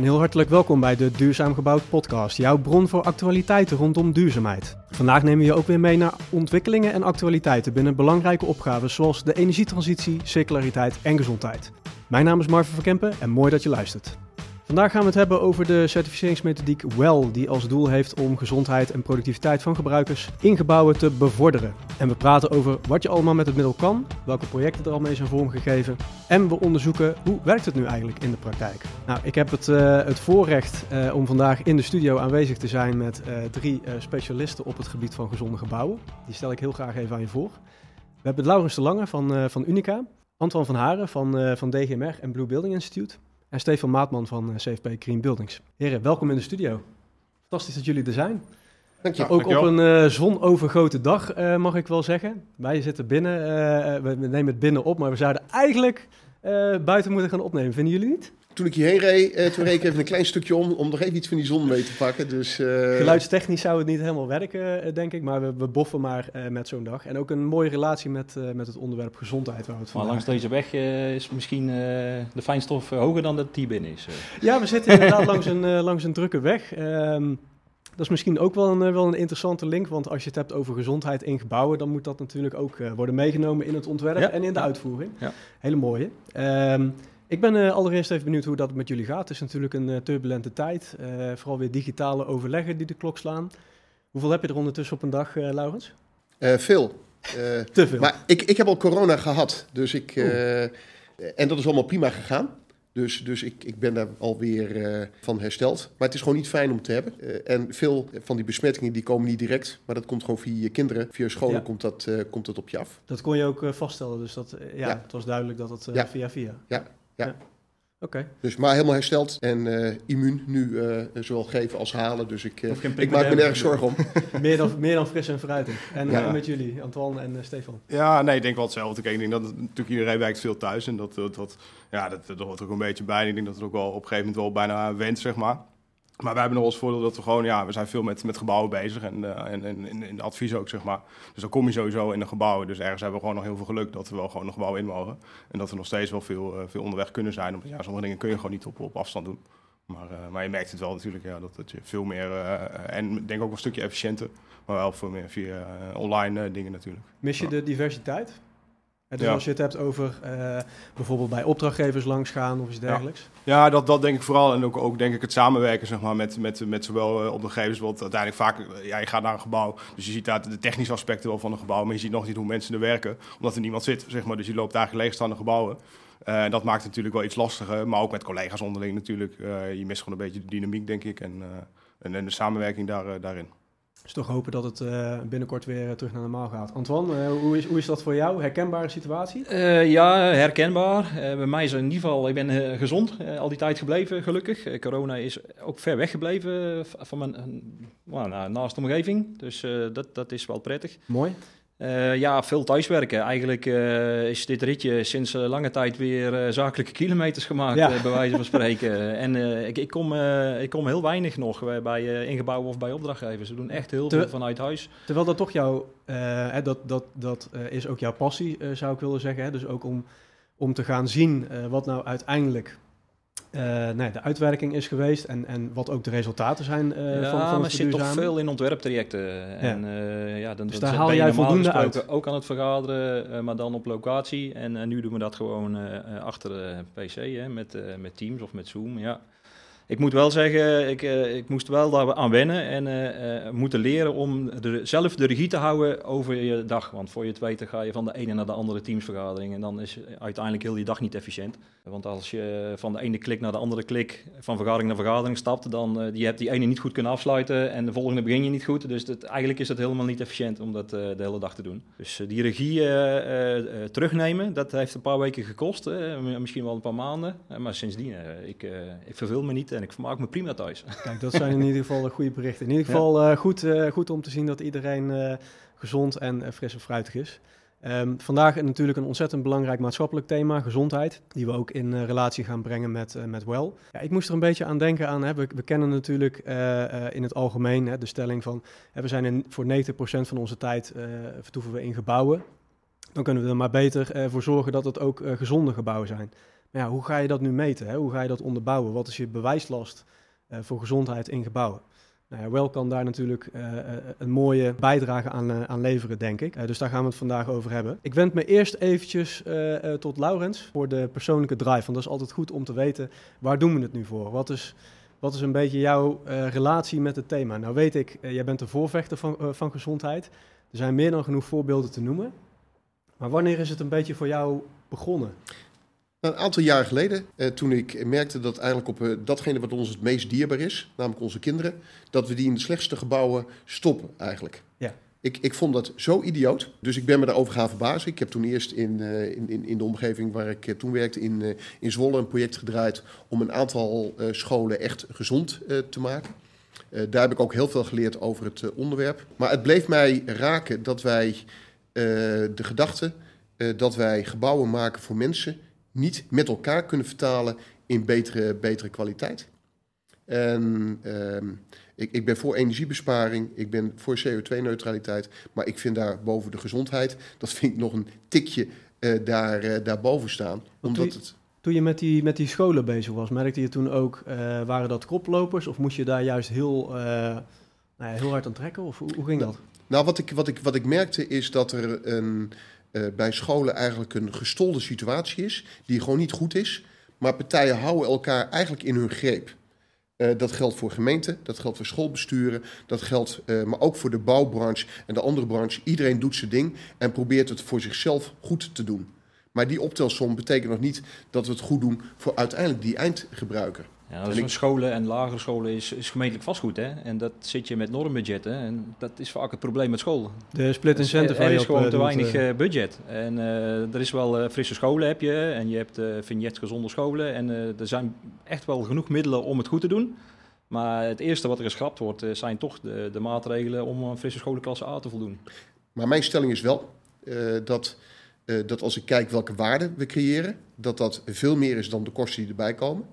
en heel hartelijk welkom bij de Duurzaam Gebouwd podcast, jouw bron voor actualiteiten rondom duurzaamheid. Vandaag nemen we je ook weer mee naar ontwikkelingen en actualiteiten binnen belangrijke opgaven zoals de energietransitie, circulariteit en gezondheid. Mijn naam is Marvin van en mooi dat je luistert. Vandaag gaan we het hebben over de certificeringsmethodiek WELL, die als doel heeft om gezondheid en productiviteit van gebruikers in gebouwen te bevorderen. En we praten over wat je allemaal met het middel kan, welke projecten er al mee zijn vormgegeven en we onderzoeken hoe werkt het nu eigenlijk in de praktijk. Nou, ik heb het, uh, het voorrecht uh, om vandaag in de studio aanwezig te zijn met uh, drie specialisten op het gebied van gezonde gebouwen. Die stel ik heel graag even aan je voor. We hebben Laurens de Lange van, van Unica, Antoine van Haren van, van DGMR en Blue Building Institute en Stefan Maatman van CFP Green Buildings. Heren, welkom in de studio. Fantastisch dat jullie er zijn. Dank je. Ook op een uh, zonovergoten dag, uh, mag ik wel zeggen. Wij zitten binnen, uh, we nemen het binnen op, maar we zouden eigenlijk buiten moeten gaan opnemen. Vinden jullie niet? Toen ik hierheen reed, toen reed ik even een klein stukje om, om nog even iets van die zon mee te pakken. Dus, Geluidstechnisch zou het niet helemaal werken, denk ik, maar we, we boffen maar met zo'n dag. En ook een mooie relatie met, met het onderwerp gezondheid. Waar we het maar langs deze weg is misschien de fijnstof hoger dan dat die binnen is. Ja, we zitten inderdaad langs, een, langs een drukke weg. Um, dat is misschien ook wel een, wel een interessante link, want als je het hebt over gezondheid in gebouwen, dan moet dat natuurlijk ook uh, worden meegenomen in het ontwerp ja. en in de uitvoering. Ja. Hele mooie. Um, ik ben uh, allereerst even benieuwd hoe dat met jullie gaat. Het is natuurlijk een uh, turbulente tijd, vooral weer digitale overleggen die de klok slaan. Hoeveel heb je er ondertussen op een dag, Laurens? veel. Te veel. Maar ik, ik heb al corona gehad, dus ik, en dat is allemaal prima gegaan. Dus, dus ik, ik ben daar alweer uh, van hersteld. Maar het is gewoon niet fijn om te hebben. Uh, en veel van die besmettingen die komen niet direct. Maar dat komt gewoon via je kinderen. Via scholen ja. komt, dat, uh, komt dat op je af. Dat kon je ook vaststellen. Dus dat, ja, ja, het was duidelijk dat het ja. via via. Ja, ja. Oké. Okay. Dus maar helemaal hersteld en uh, immuun nu uh, zowel geven als halen. Dus ik, uh, ik maak me nergens zorgen om. meer, dan, meer dan fris en fruitig. En ja. met jullie, Antoine en Stefan. Ja, nee, ik denk wel hetzelfde. Kijk, ik denk dat natuurlijk iedereen werkt veel thuis. En dat, dat, dat ja, dat, dat hoort er ook een beetje bij. En ik denk dat het ook wel op een gegeven moment wel bijna went, zeg maar. Maar wij hebben nog als voordeel dat we gewoon, ja, we zijn veel met, met gebouwen bezig en, uh, en, en in, in de advies ook, zeg maar. Dus dan kom je sowieso in een gebouw. Dus ergens hebben we gewoon nog heel veel geluk dat we wel gewoon een gebouw in mogen. En dat we nog steeds wel veel, uh, veel onderweg kunnen zijn. Omdat ja, sommige dingen kun je gewoon niet op, op afstand doen. Maar, uh, maar je merkt het wel natuurlijk, ja, dat, dat je veel meer, en ik denk ook een stukje efficiënter, maar wel veel meer via online dingen natuurlijk. Mis je de diversiteit? Dus ja. als je het hebt over uh, bijvoorbeeld bij opdrachtgevers langsgaan of iets dergelijks. Ja, ja dat, dat denk ik vooral. En ook, ook denk ik het samenwerken zeg maar, met, met, met zowel uh, opdrachtgevers. Want uiteindelijk vaak, uh, ja, je gaat naar een gebouw. Dus je ziet daar de technische aspecten wel van een gebouw. Maar je ziet nog niet hoe mensen er werken. Omdat er niemand zit, zeg maar. Dus je loopt eigenlijk leegstaande gebouwen. en dat maakt het natuurlijk wel iets lastiger. Maar ook met collega's onderling natuurlijk. je mist gewoon een beetje de dynamiek, denk ik. En, en, en de samenwerking daar, daarin. Dus toch hopen dat het uh, binnenkort weer uh, terug naar normaal gaat. Antoine, uh, hoe, is, hoe is dat voor jou? Herkenbare situatie? ja, herkenbaar. bij mij is in ieder geval, ik ben gezond, al die tijd gebleven gelukkig. corona is ook ver weg gebleven van mijn nou, naaste omgeving. Dus dat, dat is wel prettig. Mooi. Uh, ja, veel thuiswerken. Eigenlijk uh, is dit ritje sinds uh, lange tijd weer zakelijke kilometers gemaakt, ja. bij wijze van spreken. en ik, ik, kom, ik kom heel weinig nog bij ingebouwen of bij opdrachtgevers. We doen echt heel Ter, veel vanuit huis. Terwijl dat toch jouw, hè, dat, dat, dat is ook jouw passie, zou ik willen zeggen. Hè? Dus ook om, om te gaan zien wat nou uiteindelijk uh, nee, de uitwerking is geweest en, en wat ook de resultaten zijn uh, ja, van, van maar er zit toch veel in ontwerptrajecten. En, ja. Uh, ja, dan, dus daar haal jij voldoende uit? Ook aan het vergaderen, maar dan op locatie. En nu doen we dat gewoon achter de PC hè, met, met Teams of met Zoom. Ja ik moet wel zeggen, ik, uh, ik moest wel daar aan wennen en uh, uh, moeten leren om de, zelf de regie te houden over je dag. Want voor je het weet ga je van de ene naar de andere teamsvergadering en dan is uiteindelijk heel die dag niet efficiënt. Want als je van de ene klik naar de andere klik van vergadering naar vergadering stapt, dan je hebt die ene niet goed kunnen afsluiten en de volgende begin je niet goed. Dus eigenlijk is het helemaal niet efficiënt om dat de hele dag te doen. Dus die regie terugnemen, dat heeft een paar weken gekost, misschien wel een paar maanden. maar sindsdien, ik, ik verveel me niet en ik vermaak me prima thuis. Kijk, dat zijn in ieder geval goede berichten. In ieder geval ja. uh, goed, uh, goed om te zien dat iedereen uh, gezond en fris en fruitig is. Um, vandaag natuurlijk een ontzettend belangrijk maatschappelijk thema, gezondheid, die we ook in relatie gaan brengen met, met WELL. Ja, ik moest er een beetje aan denken aan, hè, we, we kennen natuurlijk in het algemeen hè, de stelling van, hè, we zijn in, voor 90% van onze tijd vertoeven we in gebouwen. Dan kunnen we er maar beter voor zorgen dat het ook gezonde gebouwen zijn. Hoe ga je dat nu meten? Hè? Hoe ga je dat onderbouwen? Wat is je bewijslast uh, voor gezondheid in gebouwen? Nou wel kan daar natuurlijk uh, een mooie bijdrage aan, aan leveren, denk ik. dus daar gaan we het vandaag over hebben. Ik wend me eerst eventjes tot Laurens voor de persoonlijke drive. Want dat is altijd goed om te weten, waar doen we het nu voor? Wat is, wat is een beetje jouw relatie met het thema? Nou weet ik, jij bent de voorvechter van, van gezondheid. Er zijn meer dan genoeg voorbeelden te noemen. Maar wanneer is het een beetje voor jou begonnen? Nou, een aantal jaar geleden, eh, toen ik merkte dat eigenlijk op eh, datgene wat ons het meest dierbaar is, namelijk onze kinderen, dat we die in de slechtste gebouwen stoppen eigenlijk. Ja. Ik, ik vond dat zo idioot, dus ik ben me daarover gaan verbazen. Ik heb toen eerst in, uh, in, in de omgeving waar ik uh, toen werkte, in, uh, in Zwolle, een project gedraaid om een aantal scholen echt gezond te maken. daar heb ik ook heel veel geleerd over het onderwerp. Maar het bleef mij raken dat wij de gedachte dat wij gebouwen maken voor mensen niet met elkaar kunnen vertalen in betere, betere kwaliteit. En uh, ik, ik, ben voor energiebesparing, ik ben voor CO2-neutraliteit, maar ik vind daar boven de gezondheid, dat vind ik nog een tikje uh, daar, uh, daarboven staan. omdat toen, het... toen je met die, met die scholen bezig was, merkte je toen ook, uh, waren dat koplopers of moest je daar juist heel, nou ja, heel hard aan trekken? Of hoe, hoe ging nou, dat? Nou, wat ik, wat, ik, wat ik merkte is dat er een uh, bij scholen eigenlijk een gestolde situatie is, die gewoon niet goed is. Maar partijen houden elkaar eigenlijk in hun greep. Uh, dat geldt voor gemeenten, dat geldt voor schoolbesturen, dat geldt uh, maar ook voor de bouwbranche en de andere branche. Iedereen doet zijn ding en probeert het voor zichzelf goed te doen. Maar die optelsom betekent nog niet dat we het goed doen voor uiteindelijk die eindgebruiker. Ja, dus ik... scholen en lagere scholen is, is gemeentelijk vastgoed. Hè? En dat zit je met normbudgetten. En dat is vaak het probleem met school. De split dus, incentive. Er is gewoon te weinig uh, budget. En uh, er is wel uh, frisse scholen heb je. En je hebt uh, vignet gezonde scholen. En er zijn echt wel genoeg middelen om het goed te doen. Maar het eerste wat er geschrapt wordt, zijn toch de, de maatregelen om een frisse scholenklasse A te voldoen. Maar mijn stelling is wel dat, dat als ik kijk welke waarde we creëren, dat dat veel meer is dan de kosten die erbij komen.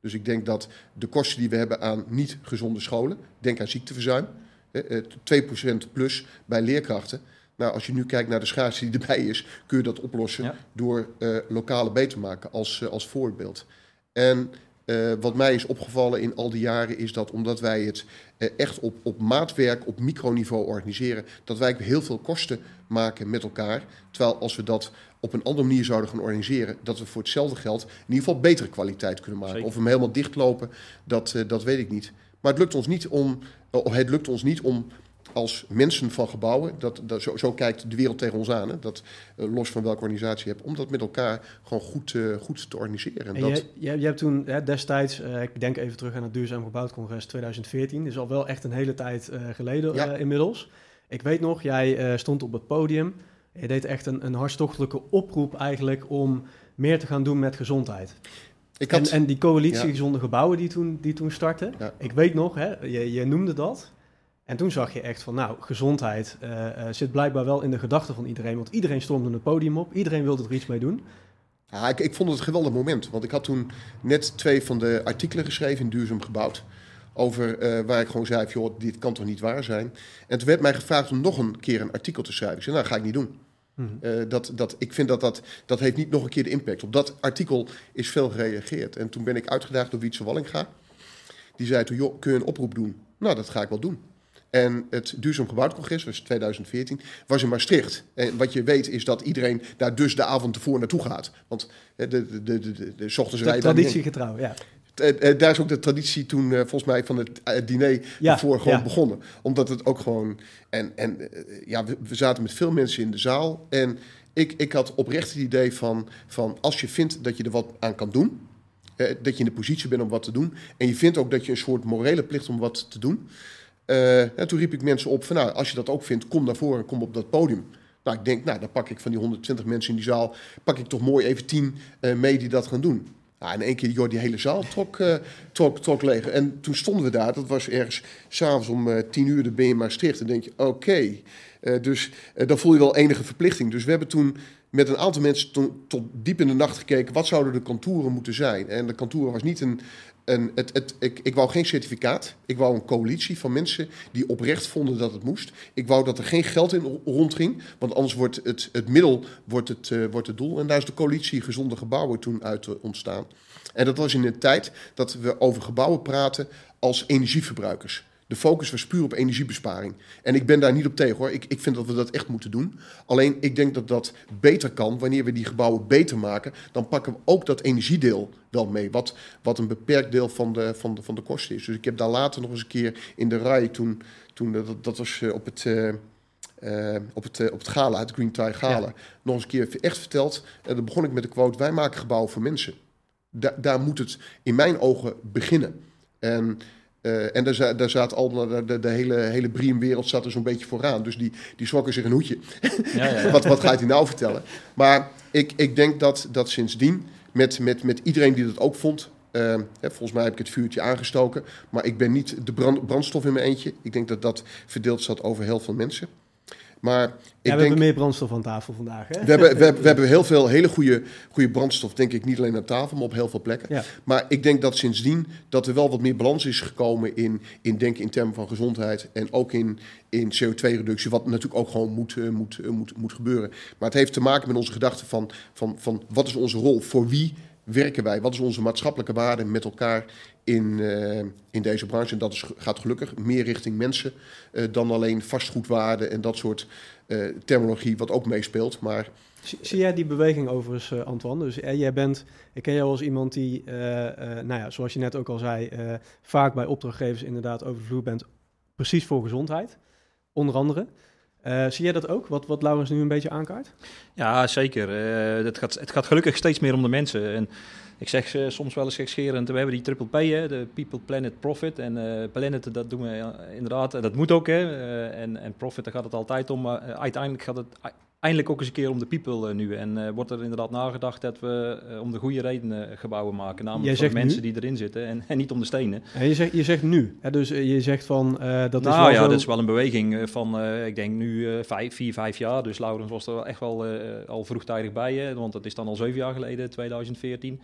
Dus ik denk dat de kosten die we hebben aan niet gezonde scholen, denk aan ziekteverzuim, 2% plus bij leerkrachten. Nou, als je nu kijkt naar de schaarste die erbij is, kun je dat oplossen ja. door uh, lokale beter maken als, uh, als voorbeeld. En uh, wat mij is opgevallen in al die jaren is dat omdat wij het echt op, op maatwerk, op microniveau organiseren, dat wij heel veel kosten maken met elkaar. Terwijl als we dat op een andere manier zouden gaan organiseren, dat we voor hetzelfde geld in ieder geval betere kwaliteit kunnen maken. Zeker. Of we hem helemaal dichtlopen, dat, uh, dat weet ik niet. Maar het lukt ons niet om, uh, het lukt ons niet om als mensen van gebouwen, dat, dat, zo, zo kijkt de wereld tegen ons aan, hè, dat uh, los van welke organisatie je hebt, om dat met elkaar gewoon goed, goed te organiseren. En, en dat... je, je, je, hebt toen hè, destijds, ik denk even terug aan het Duurzaam Gebouwd Congres 2014, dus al wel echt een hele tijd geleden ja. inmiddels. Ik weet nog, jij stond op het podium. Je deed echt een, een hartstochtelijke oproep eigenlijk om meer te gaan doen met gezondheid. Ik had, en, en die coalitie ja. Gezonde Gebouwen die toen, die toen startte, ja. ik weet nog, hè, je, je noemde dat. En toen zag je echt van, nou, gezondheid uh, uh, zit blijkbaar wel in de gedachten van iedereen. Want iedereen stormde het podium op, iedereen wilde er iets mee doen. Ja, ik, ik vond het een geweldig moment. Want ik had toen net twee van de artikelen geschreven in Duurzaam Gebouwd over uh, waar ik gewoon zei, joh, dit kan toch niet waar zijn. En toen werd mij gevraagd om nog een keer een artikel te schrijven. Ik zei, nou, ga ik niet doen. Mm-hmm. Uh, dat, dat, ik vind dat, dat dat heeft niet nog een keer de impact. Op dat artikel is veel gereageerd. En toen ben ik uitgedaagd door Wietse Wallinga. Die zei toen, joh, kun je een oproep doen? Nou, dat ga ik wel doen. En het Duurzaam Gebouwcongres, was 2014, was in Maastricht. En wat je weet is dat iedereen daar dus de avond ervoor naartoe gaat. Want de, de, de, de, de, de ochtends rijden... Traditiegetrouw, ja. Uh, daar is ook de traditie toen, uh, volgens mij, van het diner ja, voor gewoon ja. begonnen. Omdat het ook gewoon. En, en ja, we, we, zaten met veel mensen in de zaal. En ik, ik had oprecht het idee van, van als je vindt dat je er wat aan kan doen. dat je in de positie bent om wat te doen. En je vindt ook dat je een soort morele plicht om wat te doen. en toen riep ik mensen op van nou, als je dat ook vindt, kom naar voren, kom op dat podium. Nou, ik denk, nou, dan pak ik van die 120 mensen in die zaal, pak ik toch mooi even 10 mee die dat gaan doen. Nou, in één keer, joh, die hele zaal trok, uh, trok, trok leeg. En toen stonden we daar, dat was ergens s'avonds om uh, tien uur, dan ben je in Maastricht. En denk je, oké, uh, dus dan voel je wel enige verplichting. Dus we hebben toen met een aantal mensen to tot diep in de nacht gekeken, wat zouden de contouren moeten zijn? En de contouren was niet een, Het, het, ik, ik wou geen certificaat. Ik wou een coalitie van mensen die oprecht vonden dat het moest. Ik wou dat er geen geld in rondging, want anders wordt het, het middel wordt het, uh, wordt het doel. En daar is de coalitie Gezonde Gebouwen toen uit uh, ontstaan. En dat was in een tijd dat we over gebouwen praten als energieverbruikers. De focus was puur op energiebesparing. En ik ben daar niet op tegen hoor. Ik, ik vind dat we dat echt moeten doen. Alleen ik denk dat dat beter kan wanneer we die gebouwen beter maken. Dan pakken we ook dat energiedeel wel mee. Wat, wat een beperkt deel van de, van, de, van de kosten is. Dus ik heb daar later nog eens een keer in de rij toen. toen dat, dat was op het. Uh, uh, op, het, uh, op het gala, het Green Tie Gala, ja. nog eens een keer echt verteld. En dan begon ik met de quote: Wij maken gebouwen voor mensen. Da daar moet het in mijn ogen beginnen. En uh, en daar, daar zat al de, de, de hele, hele Briem-wereld zat er zo'n beetje vooraan. Dus die, die schrokken zich een hoedje. Ja, ja, ja. wat, wat gaat hij nou vertellen? Maar ik, ik denk dat, dat sindsdien, met, met, met iedereen die dat ook vond. Uh, hè, volgens mij heb ik het vuurtje aangestoken. Maar ik ben niet de brand, brandstof in mijn eentje. Ik denk dat dat verdeeld zat over heel veel mensen. Maar ik ja, we denk, hebben meer brandstof aan tafel vandaag. Hè? We, hebben, we, hebben, we hebben heel veel hele goede, goede brandstof, denk ik, niet alleen aan tafel, maar op heel veel plekken. Ja. Maar ik denk dat sindsdien dat er wel wat meer balans is gekomen in, in denken in termen van gezondheid en ook in, in CO2-reductie, wat natuurlijk ook gewoon moet, uh, moet, uh, moet, moet gebeuren. Maar het heeft te maken met onze gedachte van, van, van wat is onze rol, voor wie werken wij, wat is onze maatschappelijke waarde met elkaar in, uh, in deze branche. En dat is, gaat gelukkig meer richting mensen uh, dan alleen vastgoedwaarde en dat soort uh, terminologie wat ook meespeelt. Maar, zie, jij die beweging overigens, Antoine? Dus jij bent, ik ken jou als iemand die, nou ja, zoals je net ook al zei, vaak bij opdrachtgevers inderdaad over de vloer bent, precies voor gezondheid, onder andere. Uh, zie jij dat ook, wat, wat Laurens nu een beetje aankaart? Ja, zeker. Uh, het, gaat, het gaat gelukkig steeds meer om de mensen. En ik zeg uh, soms wel eens gekscherend, we hebben die triple P, hè, de People, Planet, Profit. En Planet, dat doen we inderdaad, dat moet ook. Hè. en, en Profit, daar gaat het altijd om. Maar uiteindelijk gaat het eindelijk ook eens een keer om de people uh, nu. En uh, wordt er inderdaad nagedacht dat we uh, om de goede redenen gebouwen maken. Namelijk voor de mensen nu? die erin zitten en, en, niet om de stenen. En je, zegt, je zegt nu. Hè? Dus je zegt van dat nou, is wel wel ja, zo... dat is wel een beweging van, ik denk nu vijf, vier, vijf jaar. Dus Laurens was er wel echt wel al vroegtijdig bij. Hè? Want dat is dan al zeven jaar geleden, 2014.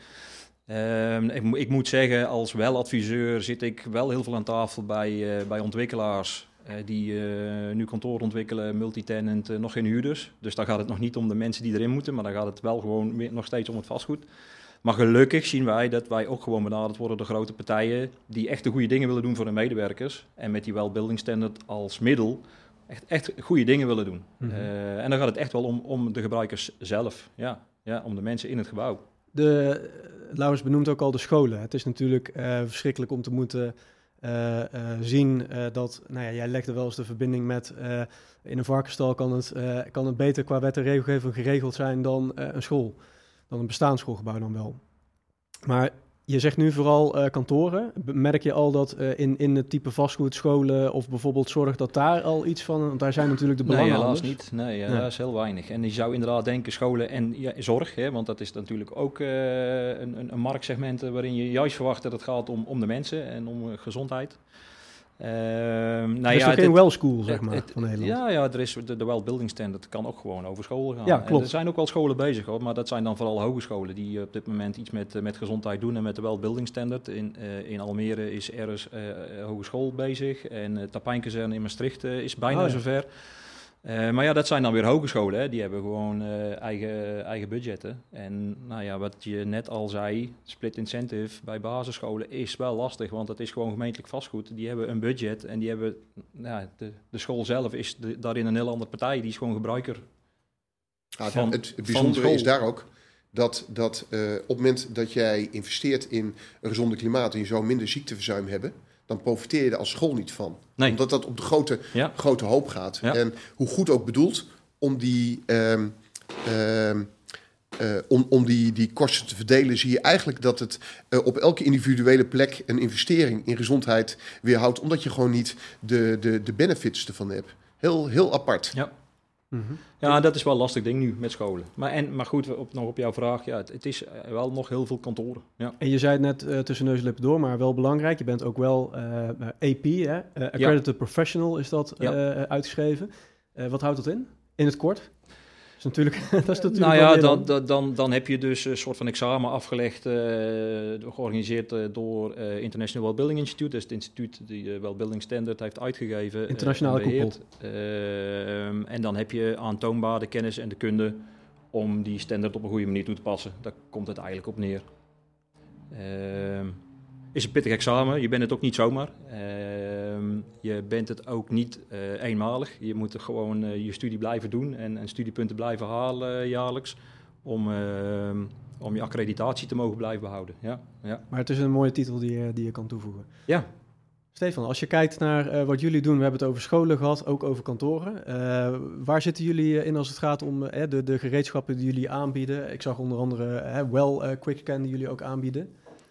Um, ik, ik, moet zeggen, als weladviseur zit ik wel heel veel aan tafel bij, bij ontwikkelaars die uh, nu kantoor ontwikkelen, multitenant, uh, nog geen huurders. Dus daar gaat het nog niet om de mensen die erin moeten, maar dan gaat het wel gewoon nog steeds om het vastgoed. Maar gelukkig zien wij dat wij ook gewoon benaderd worden door grote partijen die echt de goede dingen willen doen voor hun medewerkers. En met die wel building standard als middel echt, echt goede dingen willen doen. Mm -hmm. en dan gaat het echt wel om, om de gebruikers zelf, ja, ja, om de mensen in het gebouw. De, Laurens benoemt ook al de scholen. Het is natuurlijk verschrikkelijk om te moeten uh, uh, zien uh, dat, nou ja, jij legde wel eens de verbinding met in een varkenstal kan het, kan het beter qua wet en regelgeving geregeld zijn dan een school, dan een bestaand dan wel. Maar je zegt nu vooral uh, kantoren. Merk je al dat uh, in, in het type vastgoed, scholen of bijvoorbeeld zorg dat daar al iets van... Want daar zijn natuurlijk de belangen Nee, helaas niet. Nee, nee, dat is heel weinig. En je zou inderdaad denken scholen en ja, zorg, hè, want dat is natuurlijk ook uh, een, een, een marktsegment waarin je juist verwacht dat het gaat om, om de mensen en om gezondheid. Uh, nou er is ja, ook geen well school, zeg maar, het, van Nederland. Ja, ja, er is de, de well building standard kan ook gewoon over scholen gaan. Ja, klopt. En er zijn ook wel scholen bezig, hoor, maar dat zijn dan vooral hogescholen die op dit moment iets met, met gezondheid doen en met de well building standard. In, uh, in Almere is RS uh, Hogeschool bezig en uh, Tapijnkazerne in Maastricht is bijna oh, ja. zover. Uh, maar ja, dat zijn dan weer hogescholen. Hè. Die hebben gewoon uh, eigen, eigen budgetten. En nou ja, wat je net al zei, split incentive bij basisscholen is wel lastig. Want het is gewoon gemeentelijk vastgoed. Die hebben een budget en die hebben... Nou, de, de school zelf is de, daarin een heel andere partij. Die is gewoon gebruiker ja, van, het, het bijzondere is daar ook dat, dat uh, op het moment dat jij investeert in een gezonde klimaat... en je zou minder ziekteverzuim hebben dan profiteer je er als school niet van. Nee. Omdat dat op de grote, ja. grote hoop gaat. Ja. En hoe goed ook bedoeld om die, um, um, uh, om, om die, die kosten te verdelen, zie je eigenlijk dat het uh, op elke individuele plek een investering in gezondheid weerhoudt. Omdat je gewoon niet de, de, de benefits ervan hebt. Heel, heel apart. Ja. Mm -hmm. Ja, dat is wel een lastig ding nu met scholen. Maar, en, maar goed, op, nog op jouw vraag, ja, het, het is wel nog heel veel kantoren. Ja. En je zei het net uh, tussen neus en lippen door, maar wel belangrijk. Je bent ook wel uh, AP, hè? Uh, Accredited ja. Professional is dat ja. uitgeschreven. wat houdt dat in, in het kort? Is natuurlijk, dat is natuurlijk nou ja, dan, dan, dan, dan heb je dus een soort van examen afgelegd, eh, georganiseerd eh, door eh, International Wellbeing Institute. Dat is het instituut die de Wellbeing Standard heeft uitgegeven. Internationale en beheert. Ehm, en dan heb je aantoonbaar de kennis en de kunde om die standaard op een goede manier toe te passen. Daar komt het eigenlijk op neer. Ehm, is een pittig examen, je bent het ook niet zomaar. Ehm, je bent het ook niet eh, eenmalig. Je moet er gewoon eh, je studie blijven doen en, en studiepunten blijven halen eh, jaarlijks. Om, ehm, om je accreditatie te mogen blijven behouden. Ja, ja. Maar het is een mooie titel die, je- die je kan toevoegen. ja. Stefan, als je kijkt naar eh, wat jullie doen, we hebben het over scholen gehad, ook over kantoren. Eh, waar zitten jullie in als het gaat om de, de gereedschappen die jullie aanbieden? Ik zag onder andere eh, wel eh, QuickScan die jullie ook aanbieden.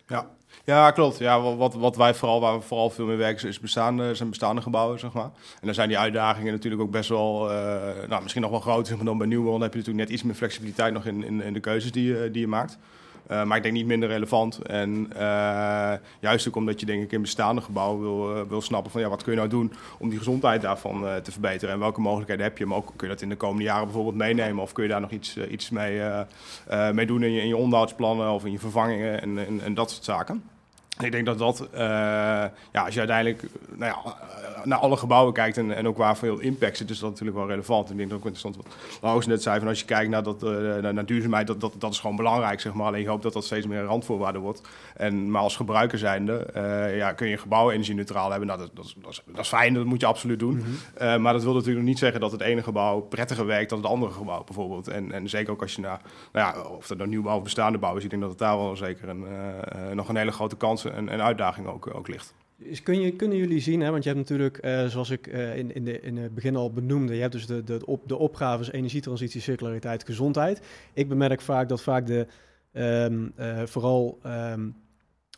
Ja, ja klopt. Ja, wa- wat, wat wij vooral, waar we vooral veel mee werken, is bestaande, zijn bestaande gebouwen, zeg maar. En dan zijn die uitdagingen natuurlijk ook best wel, eh, nou, misschien nog wel groter maar, dan bij nieuwbouw. Dan heb je natuurlijk net iets meer flexibiliteit nog in, in, in de keuzes die, je- die je maakt. Eh, maar ik denk niet minder relevant. En eh, juist ook omdat je denk ik in bestaande gebouwen wil, eh, wil snappen van ja, wat kun je nou doen om die gezondheid daarvan te verbeteren. En welke mogelijkheden heb je. Maar ook kun je dat in de komende jaren bijvoorbeeld meenemen. Of kun je daar nog iets, iets mee, mee doen in je, in je onderhoudsplannen of in je vervangingen en, en, en dat soort zaken. Ik denk dat dat, eh, ja, als je uiteindelijk nou ja, eh, naar alle gebouwen kijkt en, en ook waar veel impact zit, is dat natuurlijk wel relevant. Ik denk dat ook interessant wat Laurens net zei, van als je kijkt naar, dat, eh, naar, naar duurzaamheid, dat, dat, dat is gewoon belangrijk, zeg maar. Alleen je hoopt dat dat steeds meer een randvoorwaarde wordt. En, maar als gebruiker zijnde, eh, ja, kun je gebouwen energie-neutraal hebben. Nou, dat, dat, is- dat, is, dat is fijn, dat moet je absoluut doen. Eh, maar dat wil natuurlijk nog niet zeggen dat het ene gebouw prettiger werkt dan het andere gebouw, bijvoorbeeld. En, en zeker ook als je naar, nou ja, of het nou nieuwbouw of bestaande bouw is, ik denk dat het daar wel zeker een, nog een hele grote kans en, en uitdaging ook, ook ligt. Kun je, kunnen jullie zien, hè, want je hebt natuurlijk, eh, zoals ik eh, in, in, de, in het begin al benoemde, je hebt dus de, de, op, de opgaves energietransitie, circulariteit, gezondheid. Ik bemerk vaak dat vaak de, ehm, eh, vooral ehm,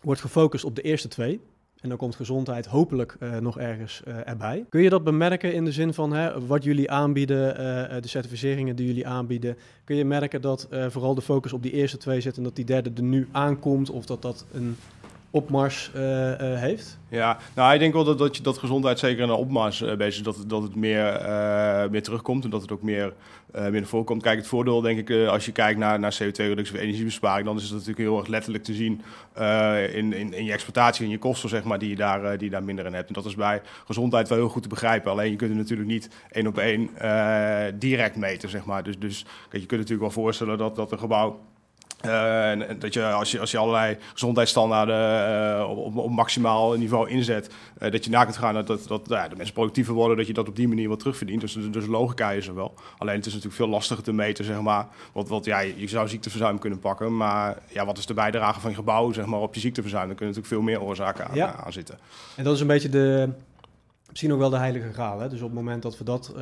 wordt gefocust op de eerste twee. En dan komt gezondheid hopelijk nog ergens erbij. Kun je dat bemerken in de zin van hè, wat jullie aanbieden, de certificeringen die jullie aanbieden? Kun je merken dat vooral de focus op die eerste twee zit en dat die derde er nu aankomt? Of dat dat een opmars eh, heeft? Ja, nou, ik denk wel dat, dat, gezondheid zeker een opmars eh, bezig. Dat, dat het meer, meer terugkomt en dat het ook meer, meer naar voren komt. Kijk, het voordeel denk ik, als je kijkt naar, naar CO2-reductie of energiebesparing, dan is het natuurlijk heel erg letterlijk te zien in, in, in je exploitatie en je kosten, zeg maar, die je, daar, die daar minder in hebt. En dat is bij gezondheid wel heel goed te begrijpen. Alleen je kunt het natuurlijk niet één op één direct meten, zeg maar. Dus, dus kijk, je kunt natuurlijk wel voorstellen dat, dat een gebouw eh, en- dat je als, je als je allerlei gezondheidsstandaarden eh, op, op, maximaal niveau inzet, eh, dat je na kunt gaan dat, dat, dat nou ja, de mensen productiever worden, dat je dat op die manier wat terugverdient. Dus, dus logica is er wel. Alleen het is natuurlijk veel lastiger te meten, zeg maar. Want, wat ja, je zou ziekteverzuim kunnen pakken, maar ja, wat is de bijdrage van je gebouw zeg maar, op je ziekteverzuim? Dan kunnen natuurlijk veel meer oorzaken aan, Ja. aan zitten. En dat is een beetje de, misschien ook wel de heilige graal. Hè? Dus op het moment dat we dat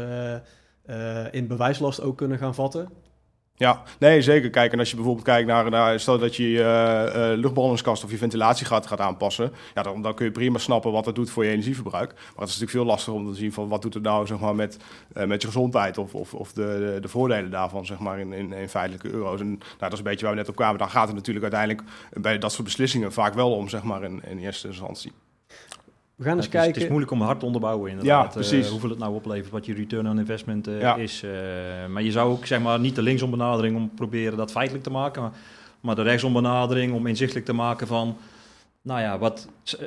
in bewijslast ook kunnen gaan vatten. Ja, nee, zeker. Kijk, en als je bijvoorbeeld kijkt naar, stel dat je je eh, eh, of je ventilatiegat gaat aanpassen, ja, dan, dan kun je prima snappen wat dat doet voor je energieverbruik. Maar het is natuurlijk veel lastiger om te zien van wat doet het nou zeg maar, met, eh, met je gezondheid of, of, of de, de, de voordelen daarvan zeg maar, in, in, in feitelijke euro's. En nou, dat is een beetje waar we net op kwamen. Dan gaat het natuurlijk uiteindelijk bij dat soort beslissingen vaak wel om, zeg maar, in, in eerste instantie. We gaan eens het, is, het kijken. is moeilijk om hard te onderbouwen inderdaad. Ja, precies. eh, hoeveel het nou oplevert, wat je return on investment eh, Ja. is. eh, maar je zou ook zeg maar niet de linksom benadering om proberen dat feitelijk te maken, maar, maar de rechtsom benadering om inzichtelijk te maken van, nou ja, wat, eh,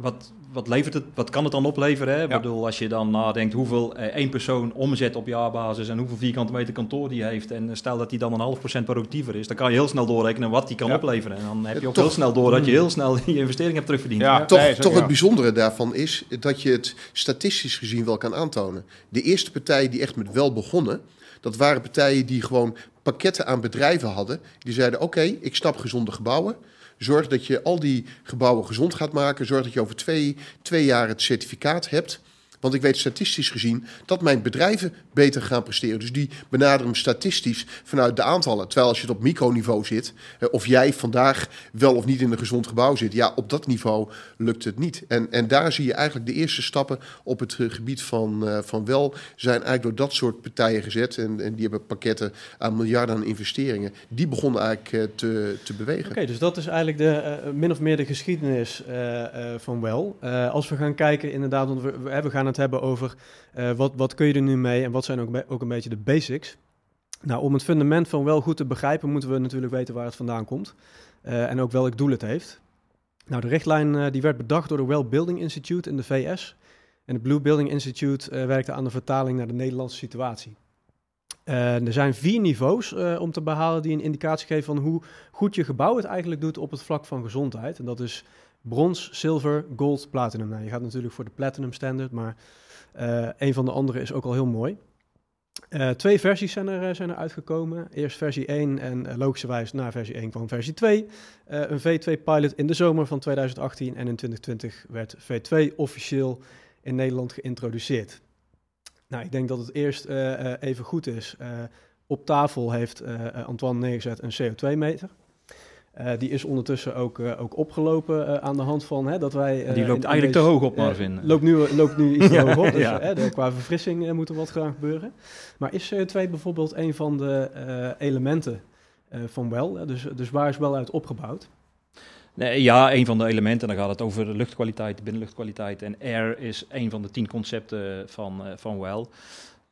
wat, wat levert het, wat kan het dan opleveren? Hè? Ik bedoel, als je dan nadenkt hoeveel eh, één persoon omzet op jaarbasis en hoeveel vierkante meter kantoor die heeft en stel dat die dan een half procent productiever is, dan kan je heel snel doorrekenen wat die kan Ja. opleveren. En dan heb je ook toch- heel snel door dat je heel snel je investering hebt terugverdiend. Ja. Toch, Nee, toch het bijzondere daarvan is dat je het statistisch gezien wel kan aantonen. De eerste partijen die echt met wel begonnen, dat waren partijen die gewoon pakketten aan bedrijven hadden. Die zeiden: Oké, ik snap gezonde gebouwen. Zorg dat je al die gebouwen gezond gaat maken. Zorg dat je over twee, twee jaar het certificaat hebt. Want ik weet statistisch gezien dat mijn bedrijven beter gaan presteren. Dus die benaderen hem statistisch vanuit de aantallen. Terwijl als je het op microniveau zit, eh, of jij vandaag wel of niet in een gezond gebouw zit, ja, op dat niveau lukt het niet. En, en daar zie je eigenlijk de eerste stappen op het eh, gebied van, eh, van wel zijn eigenlijk door dat soort partijen gezet. En, en die hebben pakketten aan miljarden aan investeringen. Die begonnen eigenlijk te, te bewegen. Oké, dus dat is eigenlijk de, min of meer de geschiedenis van wel. Als we gaan kijken, inderdaad, want we, we, we gaan het hebben over eh, wat, wat kun je er nu mee en wat zijn ook, ook een beetje de basics. Nou, om het fundament van wel goed te begrijpen, moeten we natuurlijk weten waar het vandaan komt uh, en ook welk doel het heeft. Nou, de richtlijn uh, die werd bedacht door de Well Building Institute in de VS. En het Blue Building Institute werkte aan de vertaling naar de Nederlandse situatie. er zijn vier niveaus om te behalen die een indicatie geven van hoe goed je gebouw het eigenlijk doet op het vlak van gezondheid. En dat is brons, zilver, gold, platinum. Nou, je gaat natuurlijk voor de platinum standard, maar een van de andere is ook al heel mooi. Uh, twee versies zijn er, zijn er uitgekomen. Eerst versie 1 en logischerwijs na versie 1 kwam versie 2. Uh, een V2 pilot in de zomer van 2018 en in 2020 werd V2 officieel in Nederland geïntroduceerd. Nou, ik denk dat het eerst even goed is. op tafel heeft Antoine neergezet een CO2-meter. Uh, die is ondertussen ook, uh, ook opgelopen uh, aan de hand van hè, dat wij... die loopt eigenlijk deze, te hoog op, Marvin. loopt, nu, loopt nu iets te hoog op, dus ja. hè, qua verfrissing moet er wat gaan gebeuren. Maar is CO2 bijvoorbeeld een van de elementen van WEL? Dus, dus waar is WEL uit opgebouwd? Nee, ja, een van de elementen. Dan gaat het over luchtkwaliteit, binnenluchtkwaliteit. En air is een van de tien concepten van, van WEL.